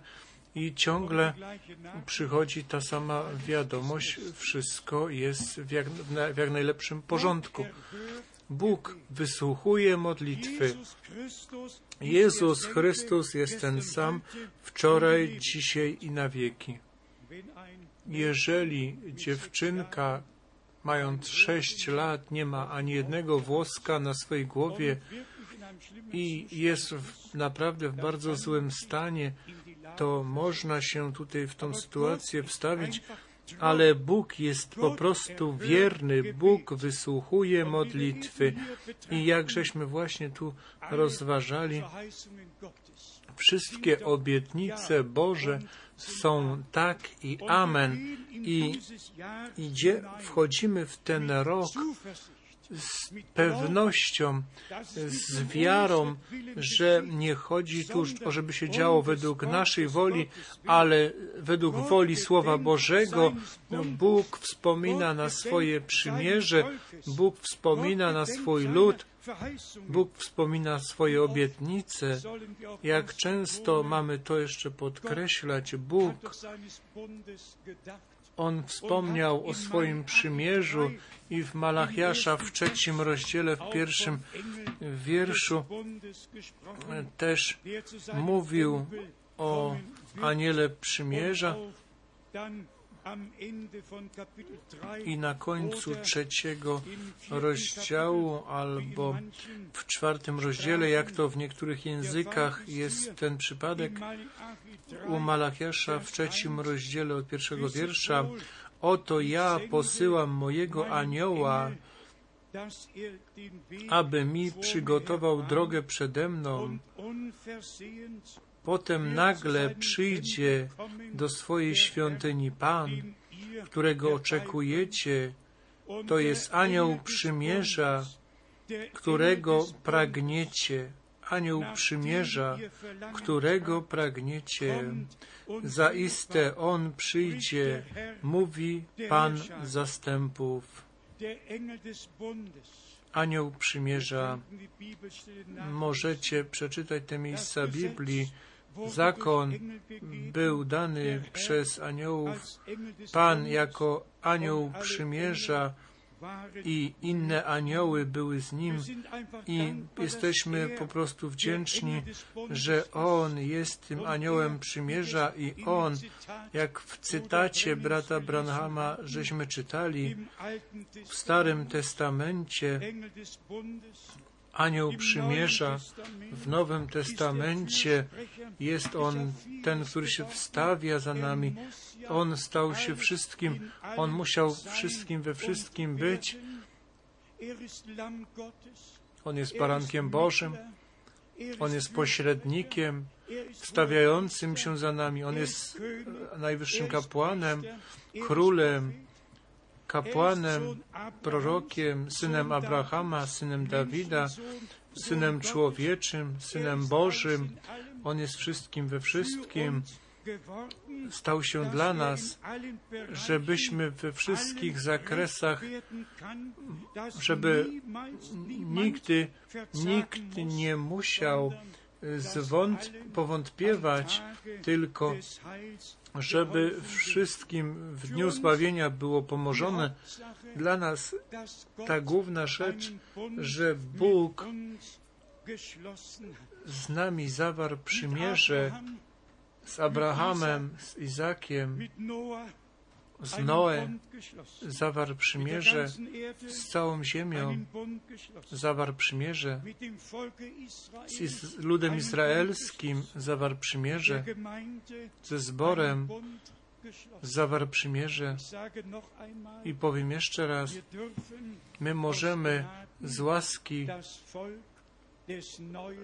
i ciągle przychodzi ta sama wiadomość, wszystko jest w jak, w jak najlepszym porządku. Bóg wysłuchuje modlitwy. Jezus Chrystus jest ten sam wczoraj, dzisiaj i na wieki. Jeżeli dziewczynka, mając sześć lat, nie ma ani jednego włoska na swojej głowie i jest w, naprawdę w bardzo złym stanie, to można się tutaj w tą sytuację wstawić, ale Bóg jest po prostu wierny. Bóg wysłuchuje modlitwy. I jak żeśmy właśnie tu rozważali, wszystkie obietnice Boże są tak i amen. I idzie, wchodzimy w ten rok z pewnością, z wiarą, że nie chodzi tu, o żeby się działo według naszej woli, ale według woli Słowa Bożego. Bóg wspomina na swoje przymierze, Bóg wspomina na swój lud, Bóg wspomina swoje obietnice. Jak często mamy to jeszcze podkreślać, Bóg on wspomniał o swoim przymierzu i w Malachiasza w trzecim rozdziale, w pierwszym wierszu też mówił o aniele przymierza i na końcu trzeciego rozdziału albo w czwartym rozdziale, jak to w niektórych językach jest ten przypadek, u Malachiasza w trzecim rozdziale od pierwszego wiersza Oto ja posyłam mojego anioła, aby mi przygotował drogę przede mną. Potem nagle przyjdzie do swojej świątyni Pan, którego oczekujecie. To jest anioł przymierza, którego pragniecie. anioł przymierza, którego pragniecie. Zaiste On przyjdzie, mówi Pan zastępów. Anioł przymierza. Możecie przeczytać te miejsca Biblii. Zakon był dany przez aniołów. Pan jako anioł przymierza i inne anioły były z nim i jesteśmy po prostu wdzięczni, że On jest tym aniołem przymierza i On, jak w cytacie brata Branhama, żeśmy czytali w Starym Testamencie, anioł przymierza, w Nowym Testamencie jest On ten, który się wstawia za nami. On stał się wszystkim, On musiał wszystkim we wszystkim być. On jest barankiem Bożym, On jest pośrednikiem, wstawiającym się za nami. On jest najwyższym kapłanem, królem, kapłanem, prorokiem, synem Abrahama, synem Dawida, synem człowieczym, synem Bożym. On jest wszystkim we wszystkim. Stał się dla nas, żebyśmy we wszystkich zakresach, żeby nigdy nikt nie musiał zwąt, powątpiewać, tylko żeby wszystkim w dniu zbawienia było pomożone. Dla nas ta główna rzecz, że Bóg z nami zawarł przymierze z Abrahamem, z Izakiem, z Noem, zawarł przymierze z całą ziemią, zawarł przymierze z ludem izraelskim, zawarł przymierze ze zborem, zawarł przymierze. I powiem jeszcze raz, my możemy z łaski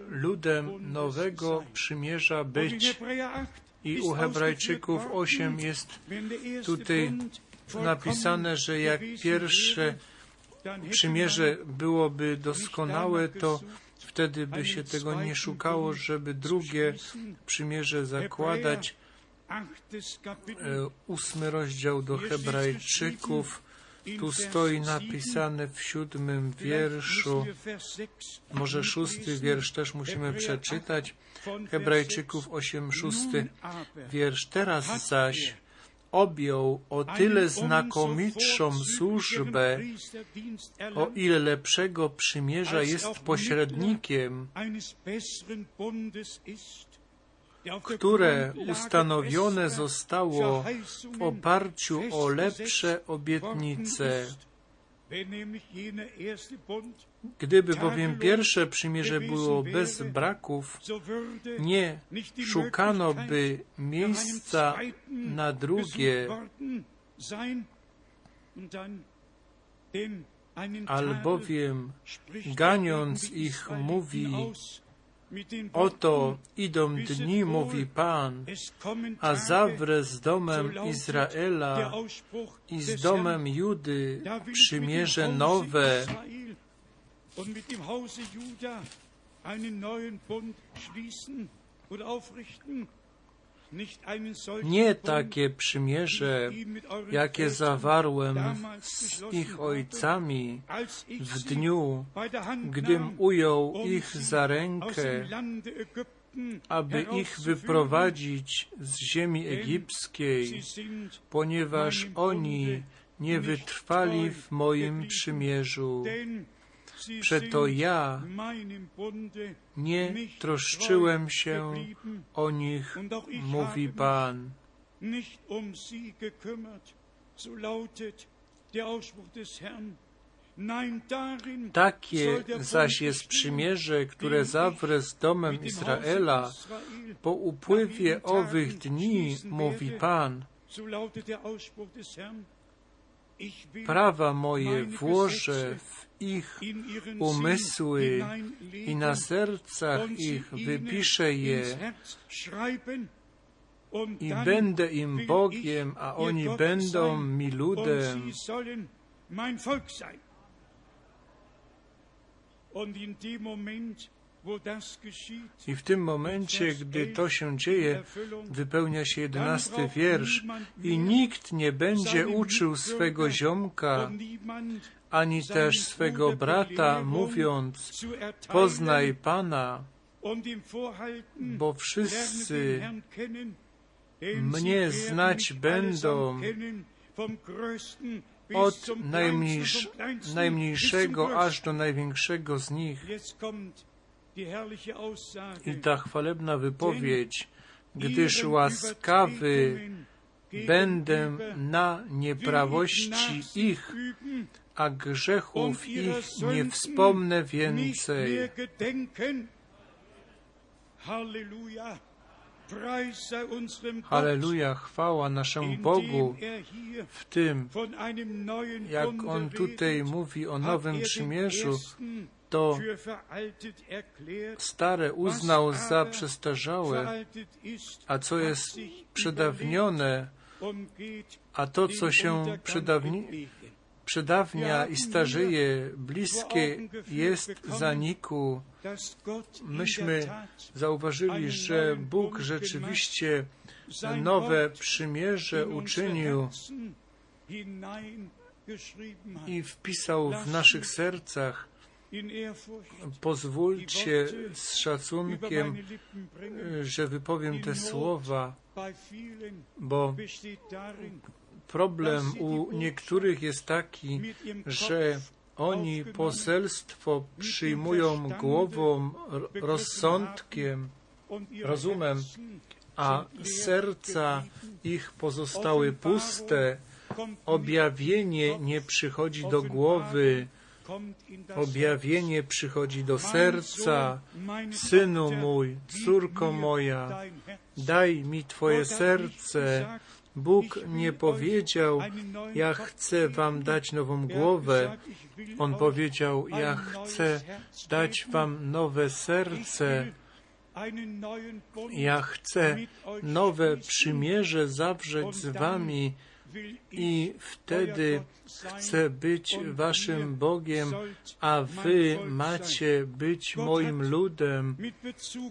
ludem nowego przymierza być. I u Hebrajczyków 8 jest tutaj napisane, że jak pierwsze przymierze byłoby doskonałe, to wtedy by się tego nie szukało, żeby drugie przymierze zakładać. Ósmy rozdział do Hebrajczyków. Tu stoi napisane w siódmym wierszu, może szósty wiersz też musimy przeczytać. Hebrajczyków 8, szósty wiersz. Teraz zaś objął o tyle znakomitszą służbę, o ile lepszego przymierza jest pośrednikiem, które ustanowione zostało w oparciu o lepsze obietnice. Gdyby bowiem pierwsze przymierze było bez braków, nie szukano by miejsca na drugie, albowiem ganiąc ich mówi, Oto idą dni, mówi Pan, a zawrę z domem Izraela i z domem Judy przymierze nowe. Nie takie przymierze, jakie zawarłem z ich ojcami w dniu, gdym ujął ich za rękę, aby ich wyprowadzić z ziemi egipskiej, ponieważ oni nie wytrwali w moim przymierzu. Przeto ja nie troszczyłem się o nich, mówi Pan. Takie zaś jest przymierze, które zawrę z domem Izraela po upływie owych dni, mówi Pan. Prawa moje włożę w ich umysły i na sercach ich wypiszę je i będę im Bogiem, a oni będą mi ludem. I w tym momencie, gdy to się dzieje, wypełnia się jedenasty wiersz i nikt nie będzie uczył swego ziomka, ani też swego brata, mówiąc, poznaj Pana, bo wszyscy mnie znać będą od najmniejszego aż do największego z nich. I ta chwalebna wypowiedź, gdyż łaskawy będę na nieprawości ich, a grzechów ich nie wspomnę więcej. Halleluja. Chwała naszemu Bogu er w tym, jak On tutaj mówi o nowym er przymierzu, to stare uznał za przestarzałe, a co jest przedawnione, a to, co się przedawni, przedawnia i starzeje, bliskie jest zaniku. Myśmy zauważyli, że Bóg rzeczywiście nowe przymierze uczynił i wpisał w naszych sercach. Pozwólcie z szacunkiem, że wypowiem te słowa, bo problem u niektórych jest taki, że oni poselstwo przyjmują głową, rozsądkiem, rozumem, a serca ich pozostały puste. Objawienie nie przychodzi do głowy, objawienie przychodzi do serca. Synu mój, córko moja, daj mi Twoje serce. Bóg nie powiedział, ja chcę wam dać nową Er hat głowę. On powiedział, ja chcę dać wam nowe serce. Ja chcę nowe przymierze zawrzeć z wami i wtedy chcę być waszym Bogiem, a wy macie być moim ludem.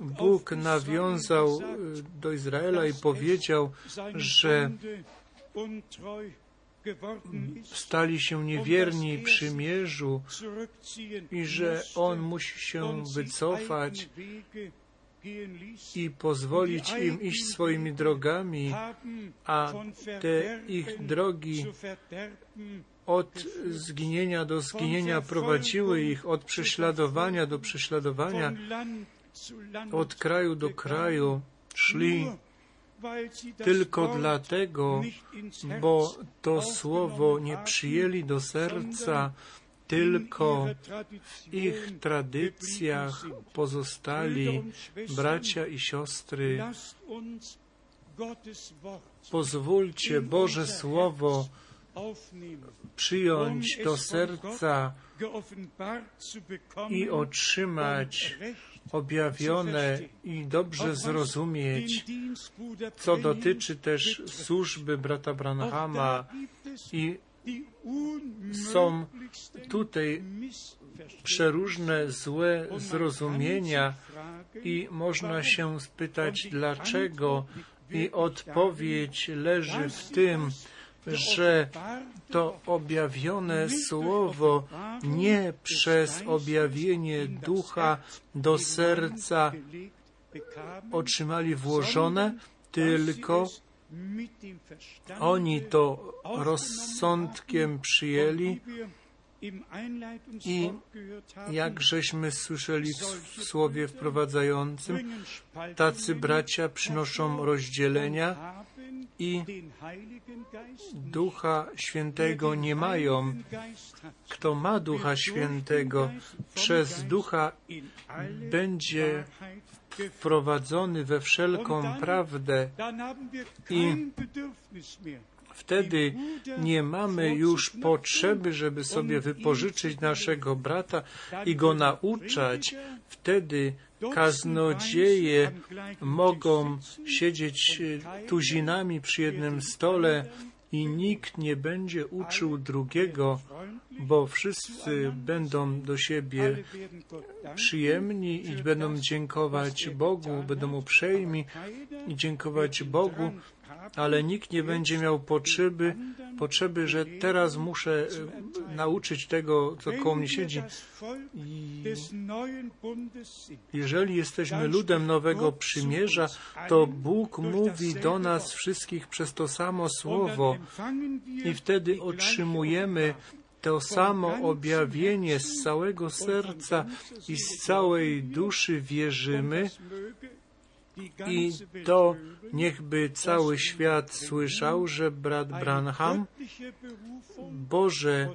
Bóg nawiązał y, do Izraela i powiedział, że stali się niewierni przymierzu i że On musi się wycofać i pozwolić im iść swoimi drogami, a te ich drogi od zginienia do zginienia prowadziły ich, od prześladowania do prześladowania, od kraju do kraju szli tylko dlatego, bo to słowo nie przyjęli do serca, tylko w ich tradycjach pozostali bracia i siostry. Pozwólcie Boże Słowo przyjąć do serca i otrzymać objawione i dobrze zrozumieć, co dotyczy też służby brata Branhama. I są tutaj przeróżne złe zrozumienia i można się spytać dlaczego. I odpowiedź leży w tym, że to objawione słowo nie przez objawienie ducha do serca otrzymali włożone, tylko oni to rozsądkiem przyjęli i jak żeśmy słyszeli w, słowie wprowadzającym, tacy bracia przynoszą rozdzielenia i Ducha Świętego nie mają. Kto ma Ducha Świętego, przez Ducha będzie wprowadzony we wszelką prawdę i wtedy nie mamy już potrzeby, żeby sobie wypożyczyć naszego brata i go nauczać. Wtedy kaznodzieje mogą siedzieć tuzinami przy jednym stole i nikt nie będzie uczył drugiego, bo wszyscy będą do siebie przyjemni i będą dziękować Bogu, będą uprzejmi i dziękować Bogu, ale nikt nie będzie miał potrzeby, potrzeby, że teraz muszę e, nauczyć tego, co koło mnie siedzi. I jeżeli jesteśmy ludem nowego przymierza, to Bóg mówi do nas wszystkich przez to samo słowo i wtedy otrzymujemy to samo objawienie z całego serca i z całej duszy wierzymy, i to niechby cały świat słyszał, że brat Branham Boże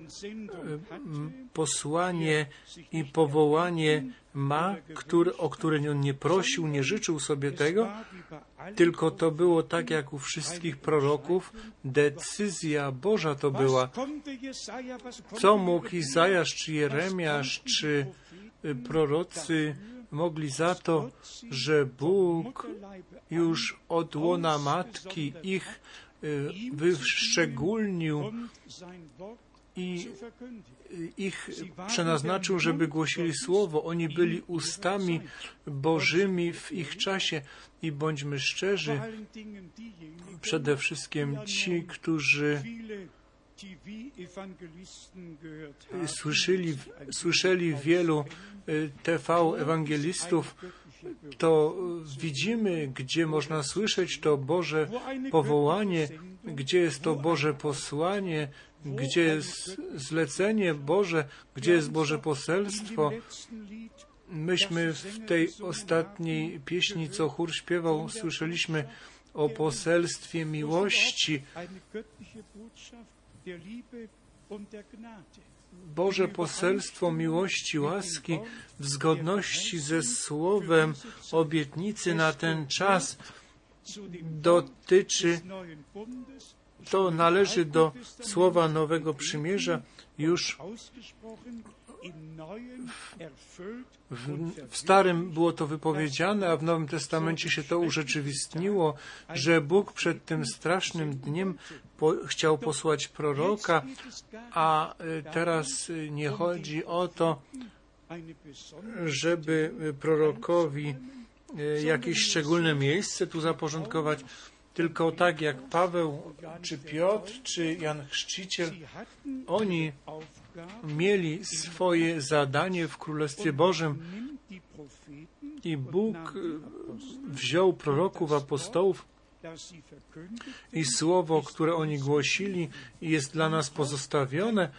posłanie i powołanie ma, który, o które on nie prosił, nie życzył sobie tego, tylko to było tak jak u wszystkich proroków, decyzja Boża to była. Co mógł Izajasz, czy Jeremiasz, czy prorocy mogli za to, że Bóg już od łona matki ich y, wyszczególnił i ich przenaznaczył, żeby głosili Słowo. Oni byli ustami Bożymi w ich czasie i bądźmy szczerzy, przede wszystkim ci, którzy słyszeli, słyszeli wielu y, TV ewangelistów, to widzimy, gdzie można słyszeć to Boże powołanie, gdzie jest to Boże posłanie, gdzie jest zlecenie Boże, gdzie jest Boże poselstwo. Myśmy w tej ostatniej pieśni, co chór śpiewał, słyszeliśmy o poselstwie miłości. Boże poselstwo miłości, łaski w zgodności ze słowem obietnicy na ten czas dotyczy, to należy do słowa Nowego Przymierza już w, Starym było to wypowiedziane, a w Nowym Testamencie się to urzeczywistniło, że Bóg przed tym strasznym dniem po, chciał posłać proroka, a y, teraz y, nie chodzi o to, żeby prorokowi y, jakieś szczególne miejsce tu zaporządkować, tylko tak jak Paweł, czy Piotr, czy Jan Chrzciciel, oni mieli swoje zadanie w Królestwie Bożym i Bóg wziął proroków, apostołów i słowo, które oni głosili, jest dla nas pozostawione.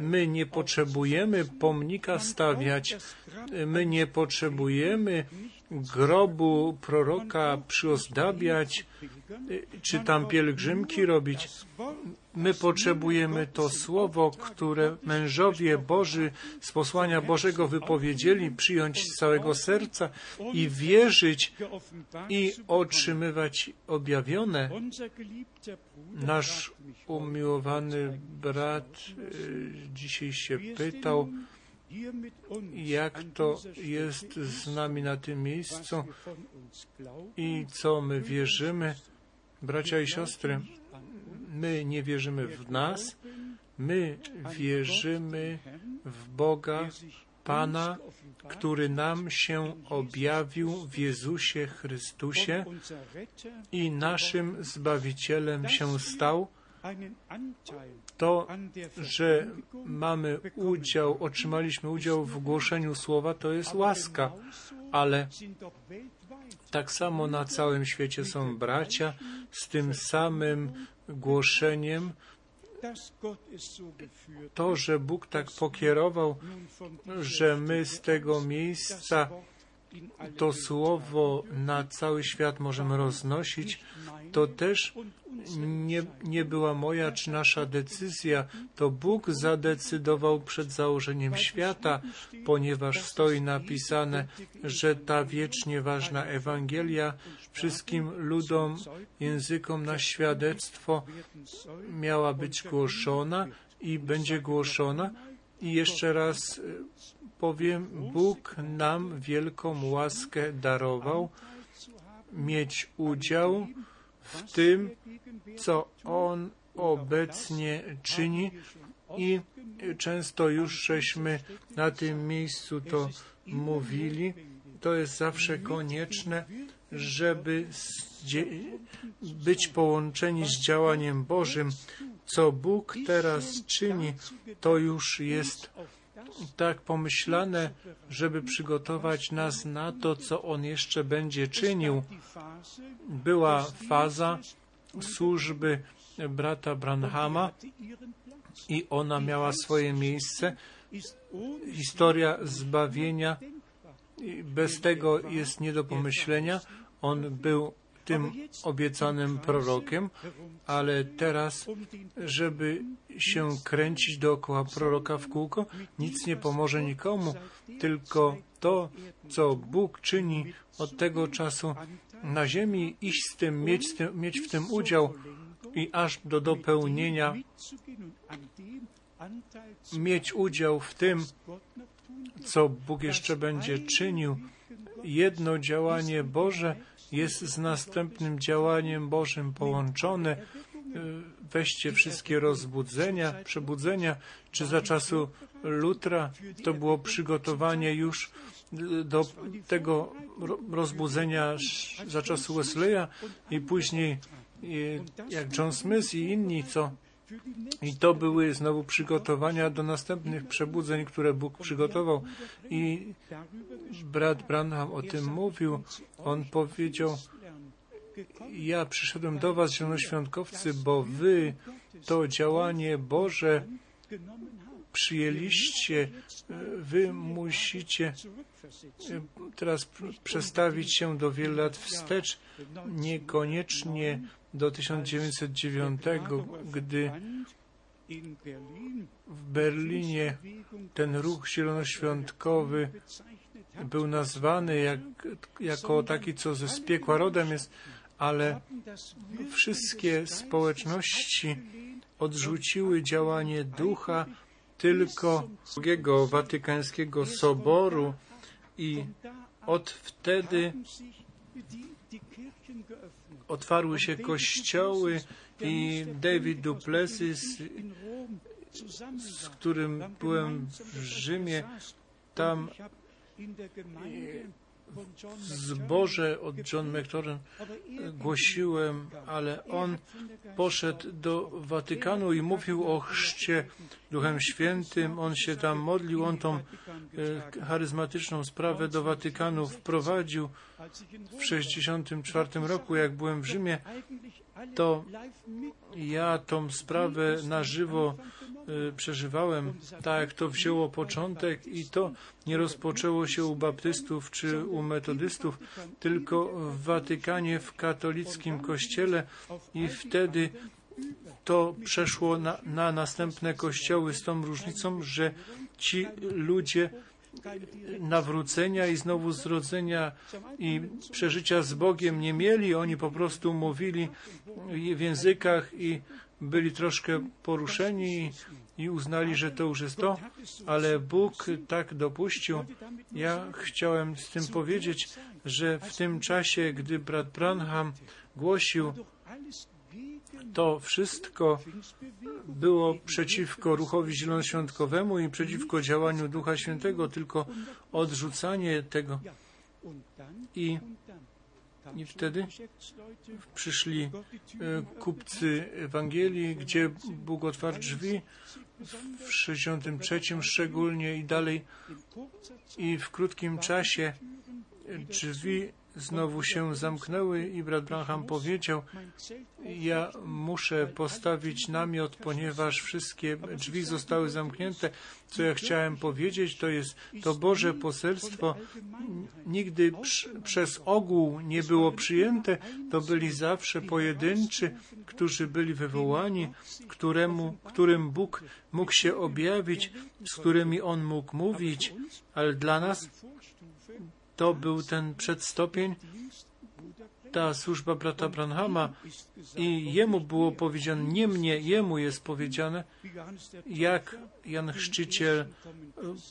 My nie potrzebujemy pomnika stawiać, my nie potrzebujemy grobu proroka przyozdabiać, czy tam pielgrzymki robić. My potrzebujemy to słowo, które mężowie Boży z posłania Bożego wypowiedzieli, przyjąć z całego serca i wierzyć i otrzymywać objawione. Nasz umiłowany brat y, dzisiaj się pytał, jak to jest z nami na tym miejscu i co my wierzymy. Bracia i siostry, my nie wierzymy w nas, my wierzymy w Boga, Pana, który nam się objawił w Jezusie Chrystusie i naszym Zbawicielem się stał, to, że mamy udział, otrzymaliśmy udział w głoszeniu słowa, to jest łaska, ale tak samo na całym świecie są bracia z tym samym głoszeniem. To, że Bóg tak pokierował, że my z tego miejsca to słowo na cały świat możemy roznosić, to też nie, nie była moja czy nasza decyzja, to Bóg zadecydował przed założeniem świata, ponieważ stoi napisane, że ta wiecznie ważna Ewangelia wszystkim ludom, językom na świadectwo miała być głoszona i będzie głoszona. I jeszcze raz powiem, Bóg nam wielką łaskę darował, mieć udział w tym, co On obecnie czyni i często już żeśmy na tym miejscu to mówili. To jest zawsze konieczne, żeby być połączeni z działaniem Bożym. Co Bóg teraz czyni, to już jest tak pomyślane, żeby przygotować nas na to, co On jeszcze będzie czynił. Była faza służby brata Branhama i ona miała swoje miejsce. Historia zbawienia bez tego jest nie do pomyślenia. On był tym obiecanym prorokiem, ale teraz, żeby się kręcić dookoła proroka w kółko, nic nie pomoże nikomu, tylko to, co Bóg czyni od tego czasu na ziemi, iść z tym, mieć, z tym, mieć w tym udział i aż do dopełnienia mieć udział w tym, co Bóg jeszcze będzie czynił. Jedno działanie Boże jest z następnym działaniem Bożym połączone. Weźcie wszystkie rozbudzenia, przebudzenia, czy za czasu Lutra to było przygotowanie już do tego rozbudzenia za czasu Wesleya i później jak John Smith i inni, co i to były znowu przygotowania do następnych przebudzeń, które Bóg przygotował. I brat Branham o tym mówił. On powiedział, ja przyszedłem do was, zielonoświątkowcy, bo wy to działanie Boże przyjęliście, wy musicie teraz przestawić się do wielu lat wstecz, niekoniecznie do 1909, gdy w Berlinie ten ruch zielonoświątkowy był nazwany jak, jako taki, co ze spiekła rodem jest, ale wszystkie społeczności odrzuciły działanie ducha tylko drugiego watykańskiego soboru i od wtedy otwarły się kościoły i David Duplessis, z którym byłem w Rzymie, tam zboże od John McTorren głosiłem, ale on poszedł do Watykanu i mówił o chrzcie Duchem Świętym. On się tam modlił, on tą e, charyzmatyczną sprawę do Watykanu wprowadził w 1964 roku, jak byłem w Rzymie, to ja tą sprawę na żywo przeżywałem, tak to wzięło początek i to nie rozpoczęło się u baptystów czy u metodystów, tylko w Watykanie, w katolickim kościele i wtedy to przeszło na, na następne kościoły z tą różnicą, że ci ludzie nawrócenia i znowu zrodzenia i przeżycia z Bogiem nie mieli. Oni po prostu mówili w językach i byli troszkę poruszeni i uznali, że to już jest to, ale Bóg tak dopuścił. Ja chciałem z tym powiedzieć, że w tym czasie, gdy brat Branham głosił to wszystko było przeciwko ruchowi zielonoświątkowemu i przeciwko działaniu Ducha Świętego, tylko odrzucanie tego. I, i wtedy przyszli e, kupcy Ewangelii, gdzie Bóg otwarł drzwi w 63 szczególnie i dalej. I w krótkim czasie drzwi znowu się zamknęły i brat Branham powiedział, ja muszę postawić namiot, ponieważ wszystkie drzwi zostały zamknięte. Co ja chciałem powiedzieć, to jest to Boże poselstwo nigdy przez ogół nie było przyjęte. To byli zawsze pojedynczy, którzy byli wywołani, któremu, którym Bóg mógł się objawić, z którymi On mógł mówić, ale dla nas to był ten przedstopień ta służba brata Branhama i jemu było powiedziane, nie mnie, jemu jest powiedziane, jak Jan Chrzciciel e,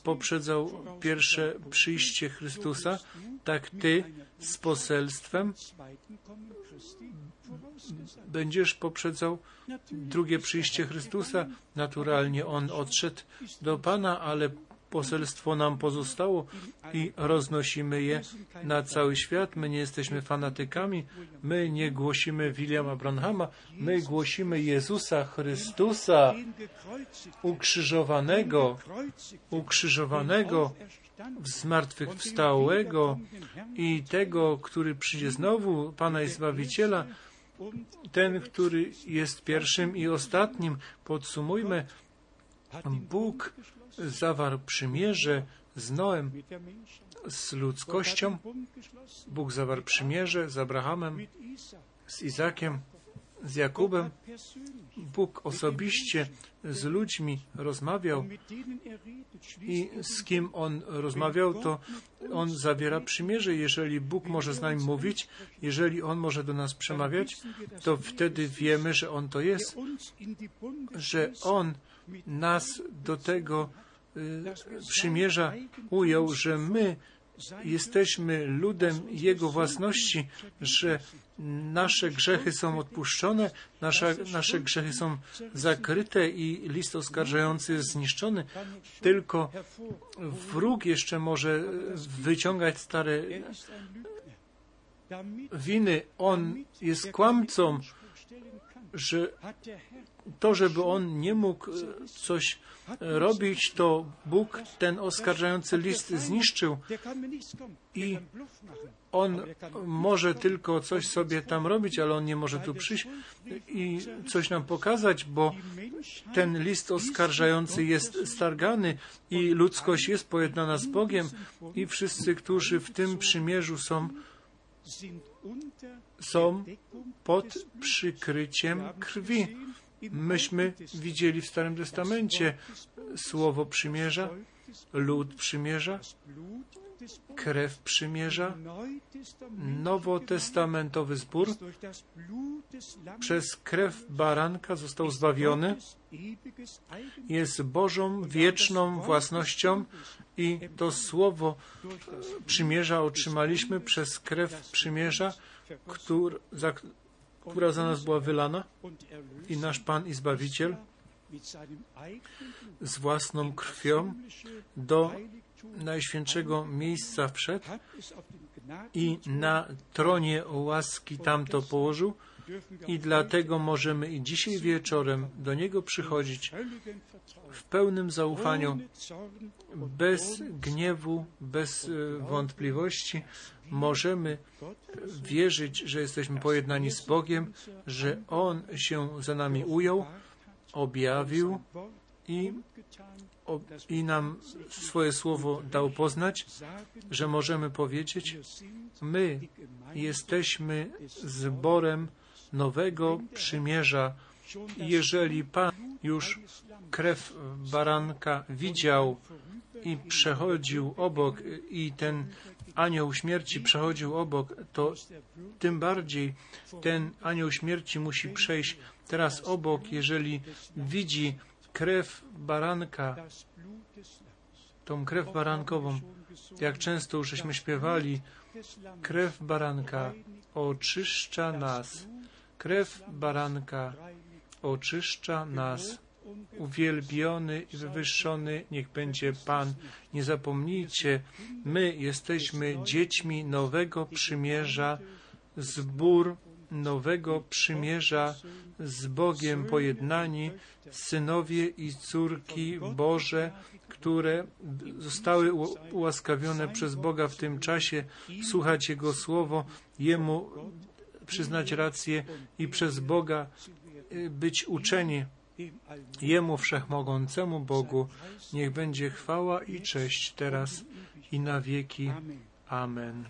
poprzedzał pierwsze przyjście Chrystusa, tak ty z poselstwem będziesz poprzedzał drugie przyjście Chrystusa. Naturalnie on odszedł do Pana, ale poselstwo nam pozostało i roznosimy je na cały świat. My nie jesteśmy fanatykami, my nie głosimy Williama Branhama, my głosimy Jezusa Chrystusa ukrzyżowanego, ukrzyżowanego, zmartwychwstałego i tego, który przyjdzie znowu, Pana i Zbawiciela, ten, który jest pierwszym i ostatnim. Podsumujmy, Bóg zawarł przymierze z Noem, z ludzkością. Bóg zawarł przymierze z Abrahamem, z Izakiem, z Jakubem. Bóg osobiście z ludźmi rozmawiał i z kim On rozmawiał, to On zawiera przymierze. Jeżeli Bóg może z nami mówić, jeżeli On może do nas przemawiać, to wtedy wiemy, że On to jest, że On nas do tego y, przymierza ujął, że my jesteśmy ludem Jego własności, że nasze grzechy są odpuszczone, nasze, nasze grzechy są zakryte i list oskarżający jest zniszczony. Tylko wróg jeszcze może wyciągać stare winy. On jest kłamcą, że to, żeby on nie mógł coś robić, to Bóg ten oskarżający list zniszczył i on może tylko coś sobie tam robić, ale on nie może tu przyjść i coś nam pokazać, bo ten list oskarżający jest stargany i ludzkość jest pojednana z Bogiem i wszyscy, którzy w tym przymierzu są, są pod przykryciem krwi. Myśmy widzieli w Starym Testamencie słowo przymierza, lud przymierza, krew przymierza, nowotestamentowy zbór przez krew baranka został zbawiony, jest Bożą wieczną własnością i to słowo przymierza otrzymaliśmy przez krew przymierza, który, za, która za nas była wylana i nasz Pan i Zbawiciel z własną krwią do najświętszego miejsca wszedł i na tronie łaski tamto położył i dlatego możemy i dzisiaj wieczorem do Niego przychodzić w pełnym zaufaniu, bez gniewu, bez e, wątpliwości. Możemy wierzyć, że jesteśmy pojednani z Bogiem, że On się za nami ujął, objawił i, i nam swoje słowo dał poznać, że możemy powiedzieć, my jesteśmy zborem nowego przymierza. Jeżeli Pan już krew baranka widział i przechodził obok i ten anioł śmierci przechodził obok, to tym bardziej ten anioł śmierci musi przejść teraz obok, jeżeli widzi krew baranka, tą krew barankową, jak często już żeśmy śpiewali, krew baranka oczyszcza nas, krew baranka oczyszcza nas. Uwielbiony i wywyższony niech będzie Pan. Nie zapomnijcie, my jesteśmy dziećmi nowego przymierza, zbór nowego przymierza z Bogiem pojednani, synowie i córki Boże, które zostały ułaskawione przez Boga w tym czasie, słuchać Jego słowo, Jemu przyznać rację i przez Boga y, być uczeni. Jemu Wszechmogącemu Bogu niech będzie chwała i cześć teraz i na wieki. Amen.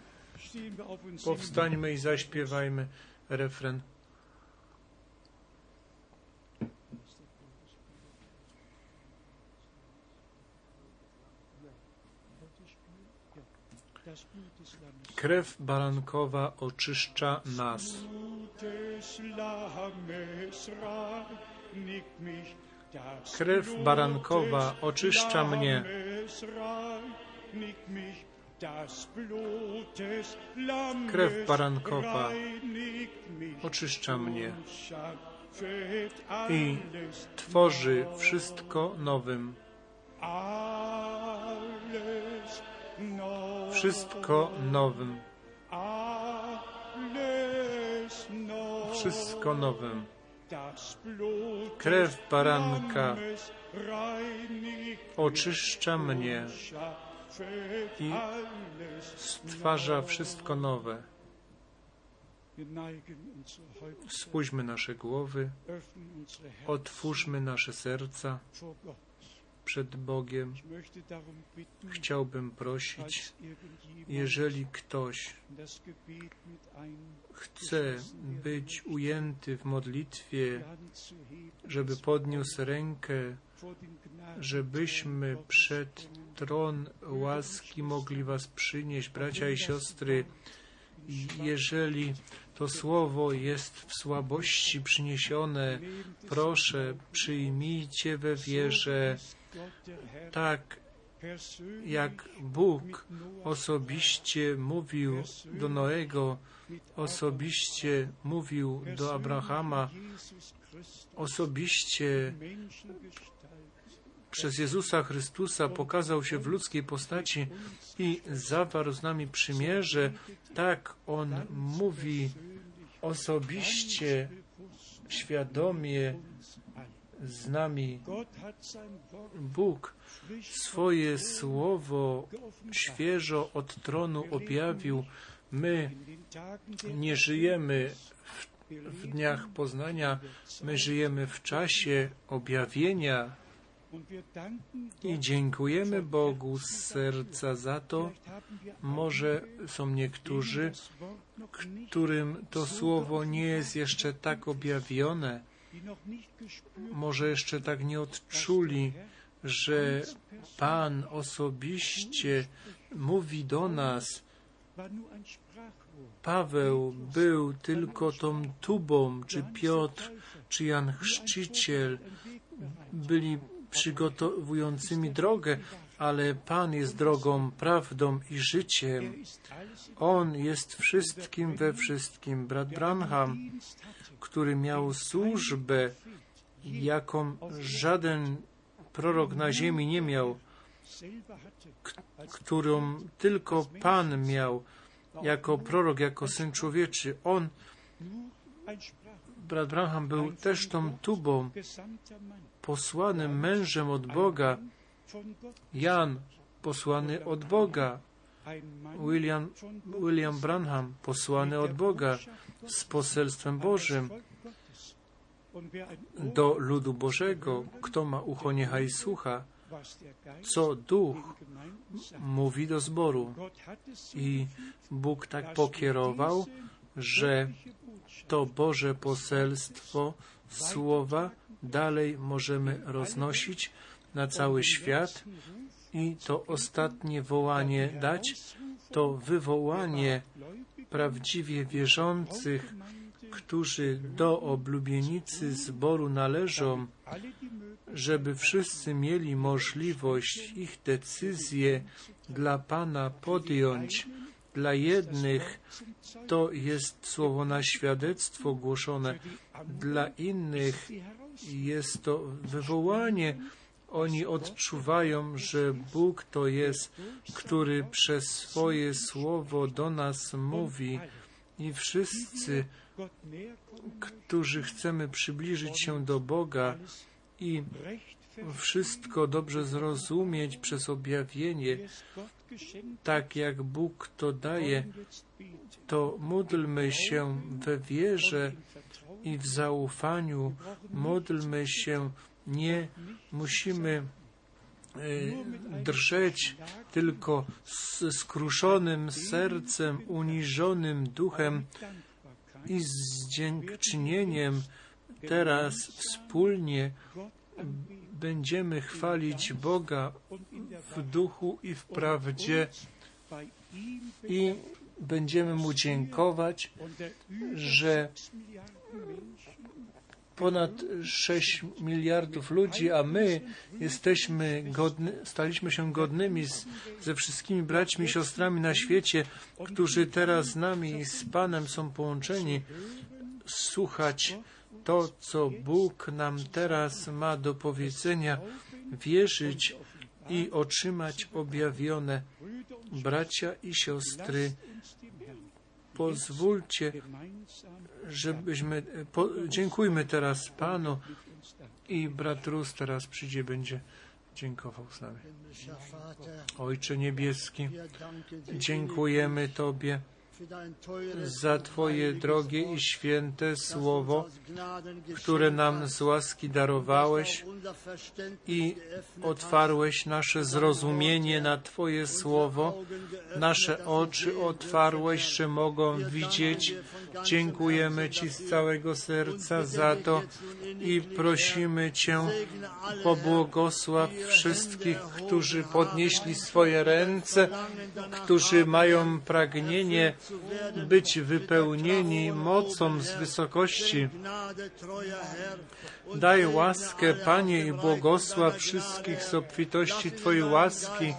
Powstańmy i zaśpiewajmy refren. Krew barankowa oczyszcza nas. Krew barankowa oczyszcza mnie. Krew barankowa oczyszcza mnie i tworzy wszystko nowym. Wszystko nowym. Wszystko nowym. Krew baranka oczyszcza mnie i stwarza wszystko nowe. Spójrzmy nasze głowy, otwórzmy nasze serca. Przed Bogiem. Chciałbym prosić, jeżeli ktoś chce być ujęty w modlitwie, żeby podniósł rękę, żebyśmy przed tron łaski mogli Was przynieść, bracia i siostry. Jeżeli to słowo jest w słabości przyniesione, proszę, przyjmijcie we wierze, tak jak Bóg osobiście mówił do Noego, osobiście mówił do Abrahama, osobiście przez Jezusa Chrystusa pokazał się w ludzkiej postaci i zawarł z nami przymierze, tak On mówi osobiście, świadomie z nami. Bóg swoje słowo świeżo od tronu objawił. My nie żyjemy w, w dniach poznania, my żyjemy w czasie objawienia i dziękujemy Bogu z serca za to. Może są niektórzy, którym to słowo nie jest jeszcze tak objawione, może jeszcze tak nie odczuli, że Pan osobiście mówi do nas. Paweł był tylko tą tubą, czy Piotr, czy Jan Chrzciciel byli przygotowującymi drogę, ale Pan jest drogą, prawdą i życiem. On jest wszystkim we wszystkim. Brat Branham, który miał służbę, jaką żaden prorok na ziemi nie miał, którą tylko Pan miał jako prorok, jako syn człowieczy. On, brat Branham, był też tą tubą, posłanym mężem od Boga. Jan, posłany od Boga. William, William Branham, posłany od Boga z poselstwem Bożym do ludu Bożego. Kto ma ucho, niechaj słucha, co Duch mówi do zboru. I Bóg tak pokierował, że to Boże poselstwo, słowa dalej możemy roznosić na cały świat i to ostatnie wołanie dać, to wywołanie prawdziwie wierzących, którzy do oblubienicy zboru należą, żeby wszyscy mieli możliwość ich decyzje dla Pana podjąć. Dla jednych to jest słowo na świadectwo głoszone, dla innych jest to wywołanie. Oni odczuwają, że Bóg to jest, który przez swoje słowo do nas mówi i wszyscy, którzy chcemy przybliżyć się do Boga i wszystko dobrze zrozumieć przez objawienie, tak jak Bóg to daje, to módlmy się we wierze i w zaufaniu, módlmy się, nie musimy drżeć tylko z skruszonym sercem, uniżonym duchem i z dziękczynieniem teraz wspólnie będziemy chwalić Boga w duchu i w prawdzie, i będziemy Mu dziękować, że 6 Milliarden Menschen ponad 6 miliardów ludzi, a my jesteśmy godny, staliśmy się godnymi z, ze wszystkimi braćmi i siostrami na świecie, którzy teraz z nami i z Panem są połączeni, słuchać to, co Bóg nam teraz ma do powiedzenia, wierzyć i otrzymać objawione. Bracia i siostry, pozwólcie, żebyśmy, po, dziękujmy teraz Panu i brat Rus teraz przyjdzie, będzie dziękował z nami. Ojcze Niebieski, dziękujemy Tobie za Twoje drogie i święte Słowo, które nam z łaski darowałeś i otwarłeś nasze zrozumienie na Twoje Słowo, nasze oczy otwarłeś, że mogą widzieć. Dziękujemy Ci z całego serca za to i prosimy Cię, pobłogosław wszystkich, którzy podnieśli swoje ręce, którzy mają pragnienie być wypełnieni mocą z wysokości. Daj łaskę, Panie, i błogosław wszystkich z obfitości Twojej łaski.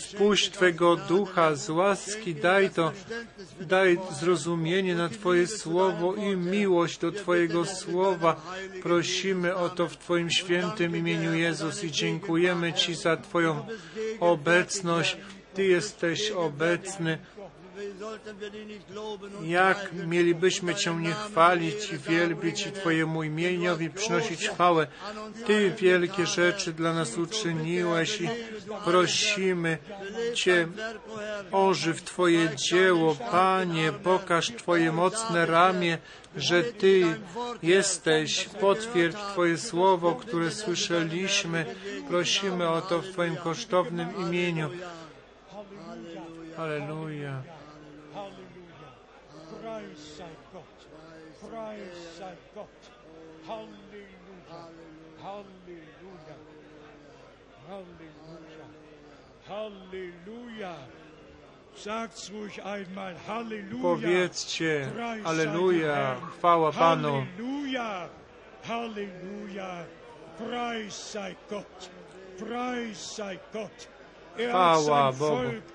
Spuść Twego ducha z łaski, daj to, daj zrozumienie na Twoje słowo i miłość do Twojego słowa. Prosimy o to w Twoim świętym imieniu Jezus i dziękujemy Ci za Twoją obecność. Ty jesteś obecny. Jak mielibyśmy Cię nie chwalić i wielbić i Twojemu imieniowi przynosić chwałę. Ty wielkie rzeczy dla nas uczyniłeś i prosimy Cię, ożyw Twoje dzieło, Panie, pokaż Twoje mocne ramię, że Ty jesteś, potwierdź Twoje słowo, które słyszeliśmy. Prosimy o to w Twoim kosztownym imieniu. Halleluja. Halleluja. Preis sei Gott. Preis sei Gott. Halleluja. Halleluja. Halleluja. Halleluja. Sagt's ruhig einmal. Halleluja. Powiedzcie, Alleluja, chwała Panu. Halleluja. Halleluja. Preis sei Gott. Preis sei Gott. Er Chwała Bogu.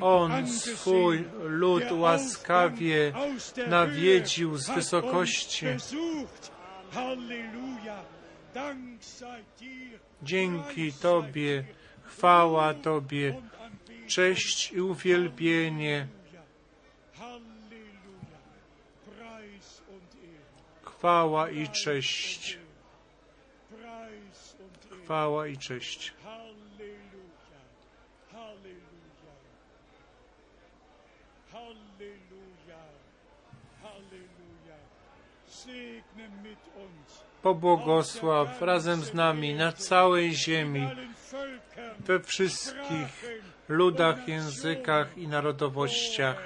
On swój lud łaskawie nawiedził z wysokości. Dzięki Tobie, chwała Tobie, cześć i uwielbienie, chwała i cześć, chwała i cześć. Halleluja. Halleluja. Halleluja. Halleluja. Segne mit uns. Pobłogosław razem z nami na całej ziemi, we wszystkich ludach, językach i narodowościach.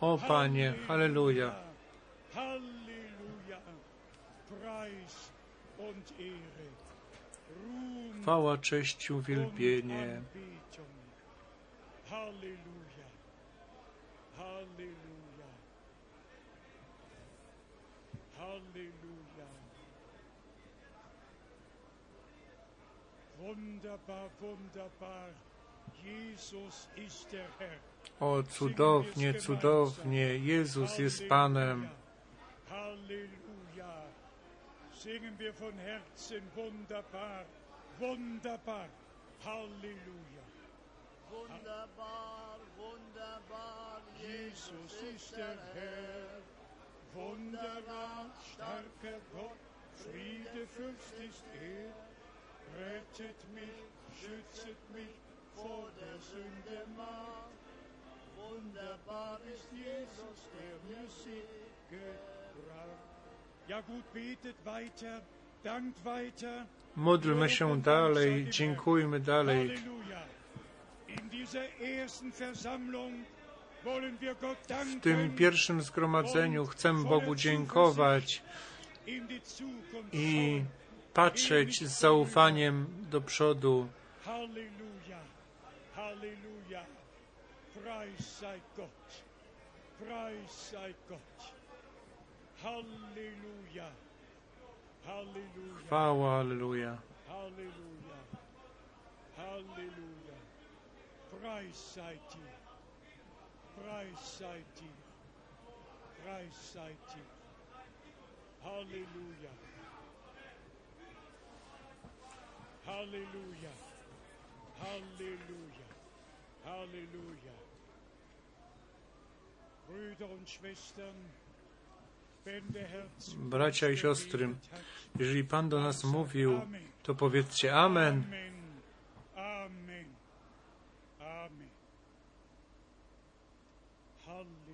O Panie, halleluja. Chwała, cześć uwielbienie. Halleluja. Halleluja. Halleluja. Wunderbar, wunderbar. Jesus ist der Herr. O cudownie, cudownie, Jezus jest Panem. Halleluja. Singen wir von Herzen wunderbar, wunderbar. Halleluja. Wunderbar, wunderbar, Jesus ist der Herr. Wunderbar, starker Gott, Friede, Fürst ist er. Rettet mich, schützet mich vor der Sünde Macht. Wunderbar ist Jesus, der mir Sieg gebracht. Ja gut, betet weiter, dankt weiter. Módlmy się dalej, dziękujmy dalej. Halleluja. In dieser ersten Versammlung W tym pierwszym zgromadzeniu chcę Bogu dziękować i patrzeć z zaufaniem do przodu. Halleluja. Halleluja. Halleluja. Preis sei Gott. Preis sei Gott. Halleluja. Halleluja. Chwała, Alleluja. Halleluja. Halleluja. Preis sei dir. Preis sei dir. Preis sei dir. Halleluja. Halleluja. Halleluja. Halleluja. Bracia i siostry, jeżeli Pan do nas mówił, to powiedzcie Amen. Amen. Amen. Amen. Halleluja.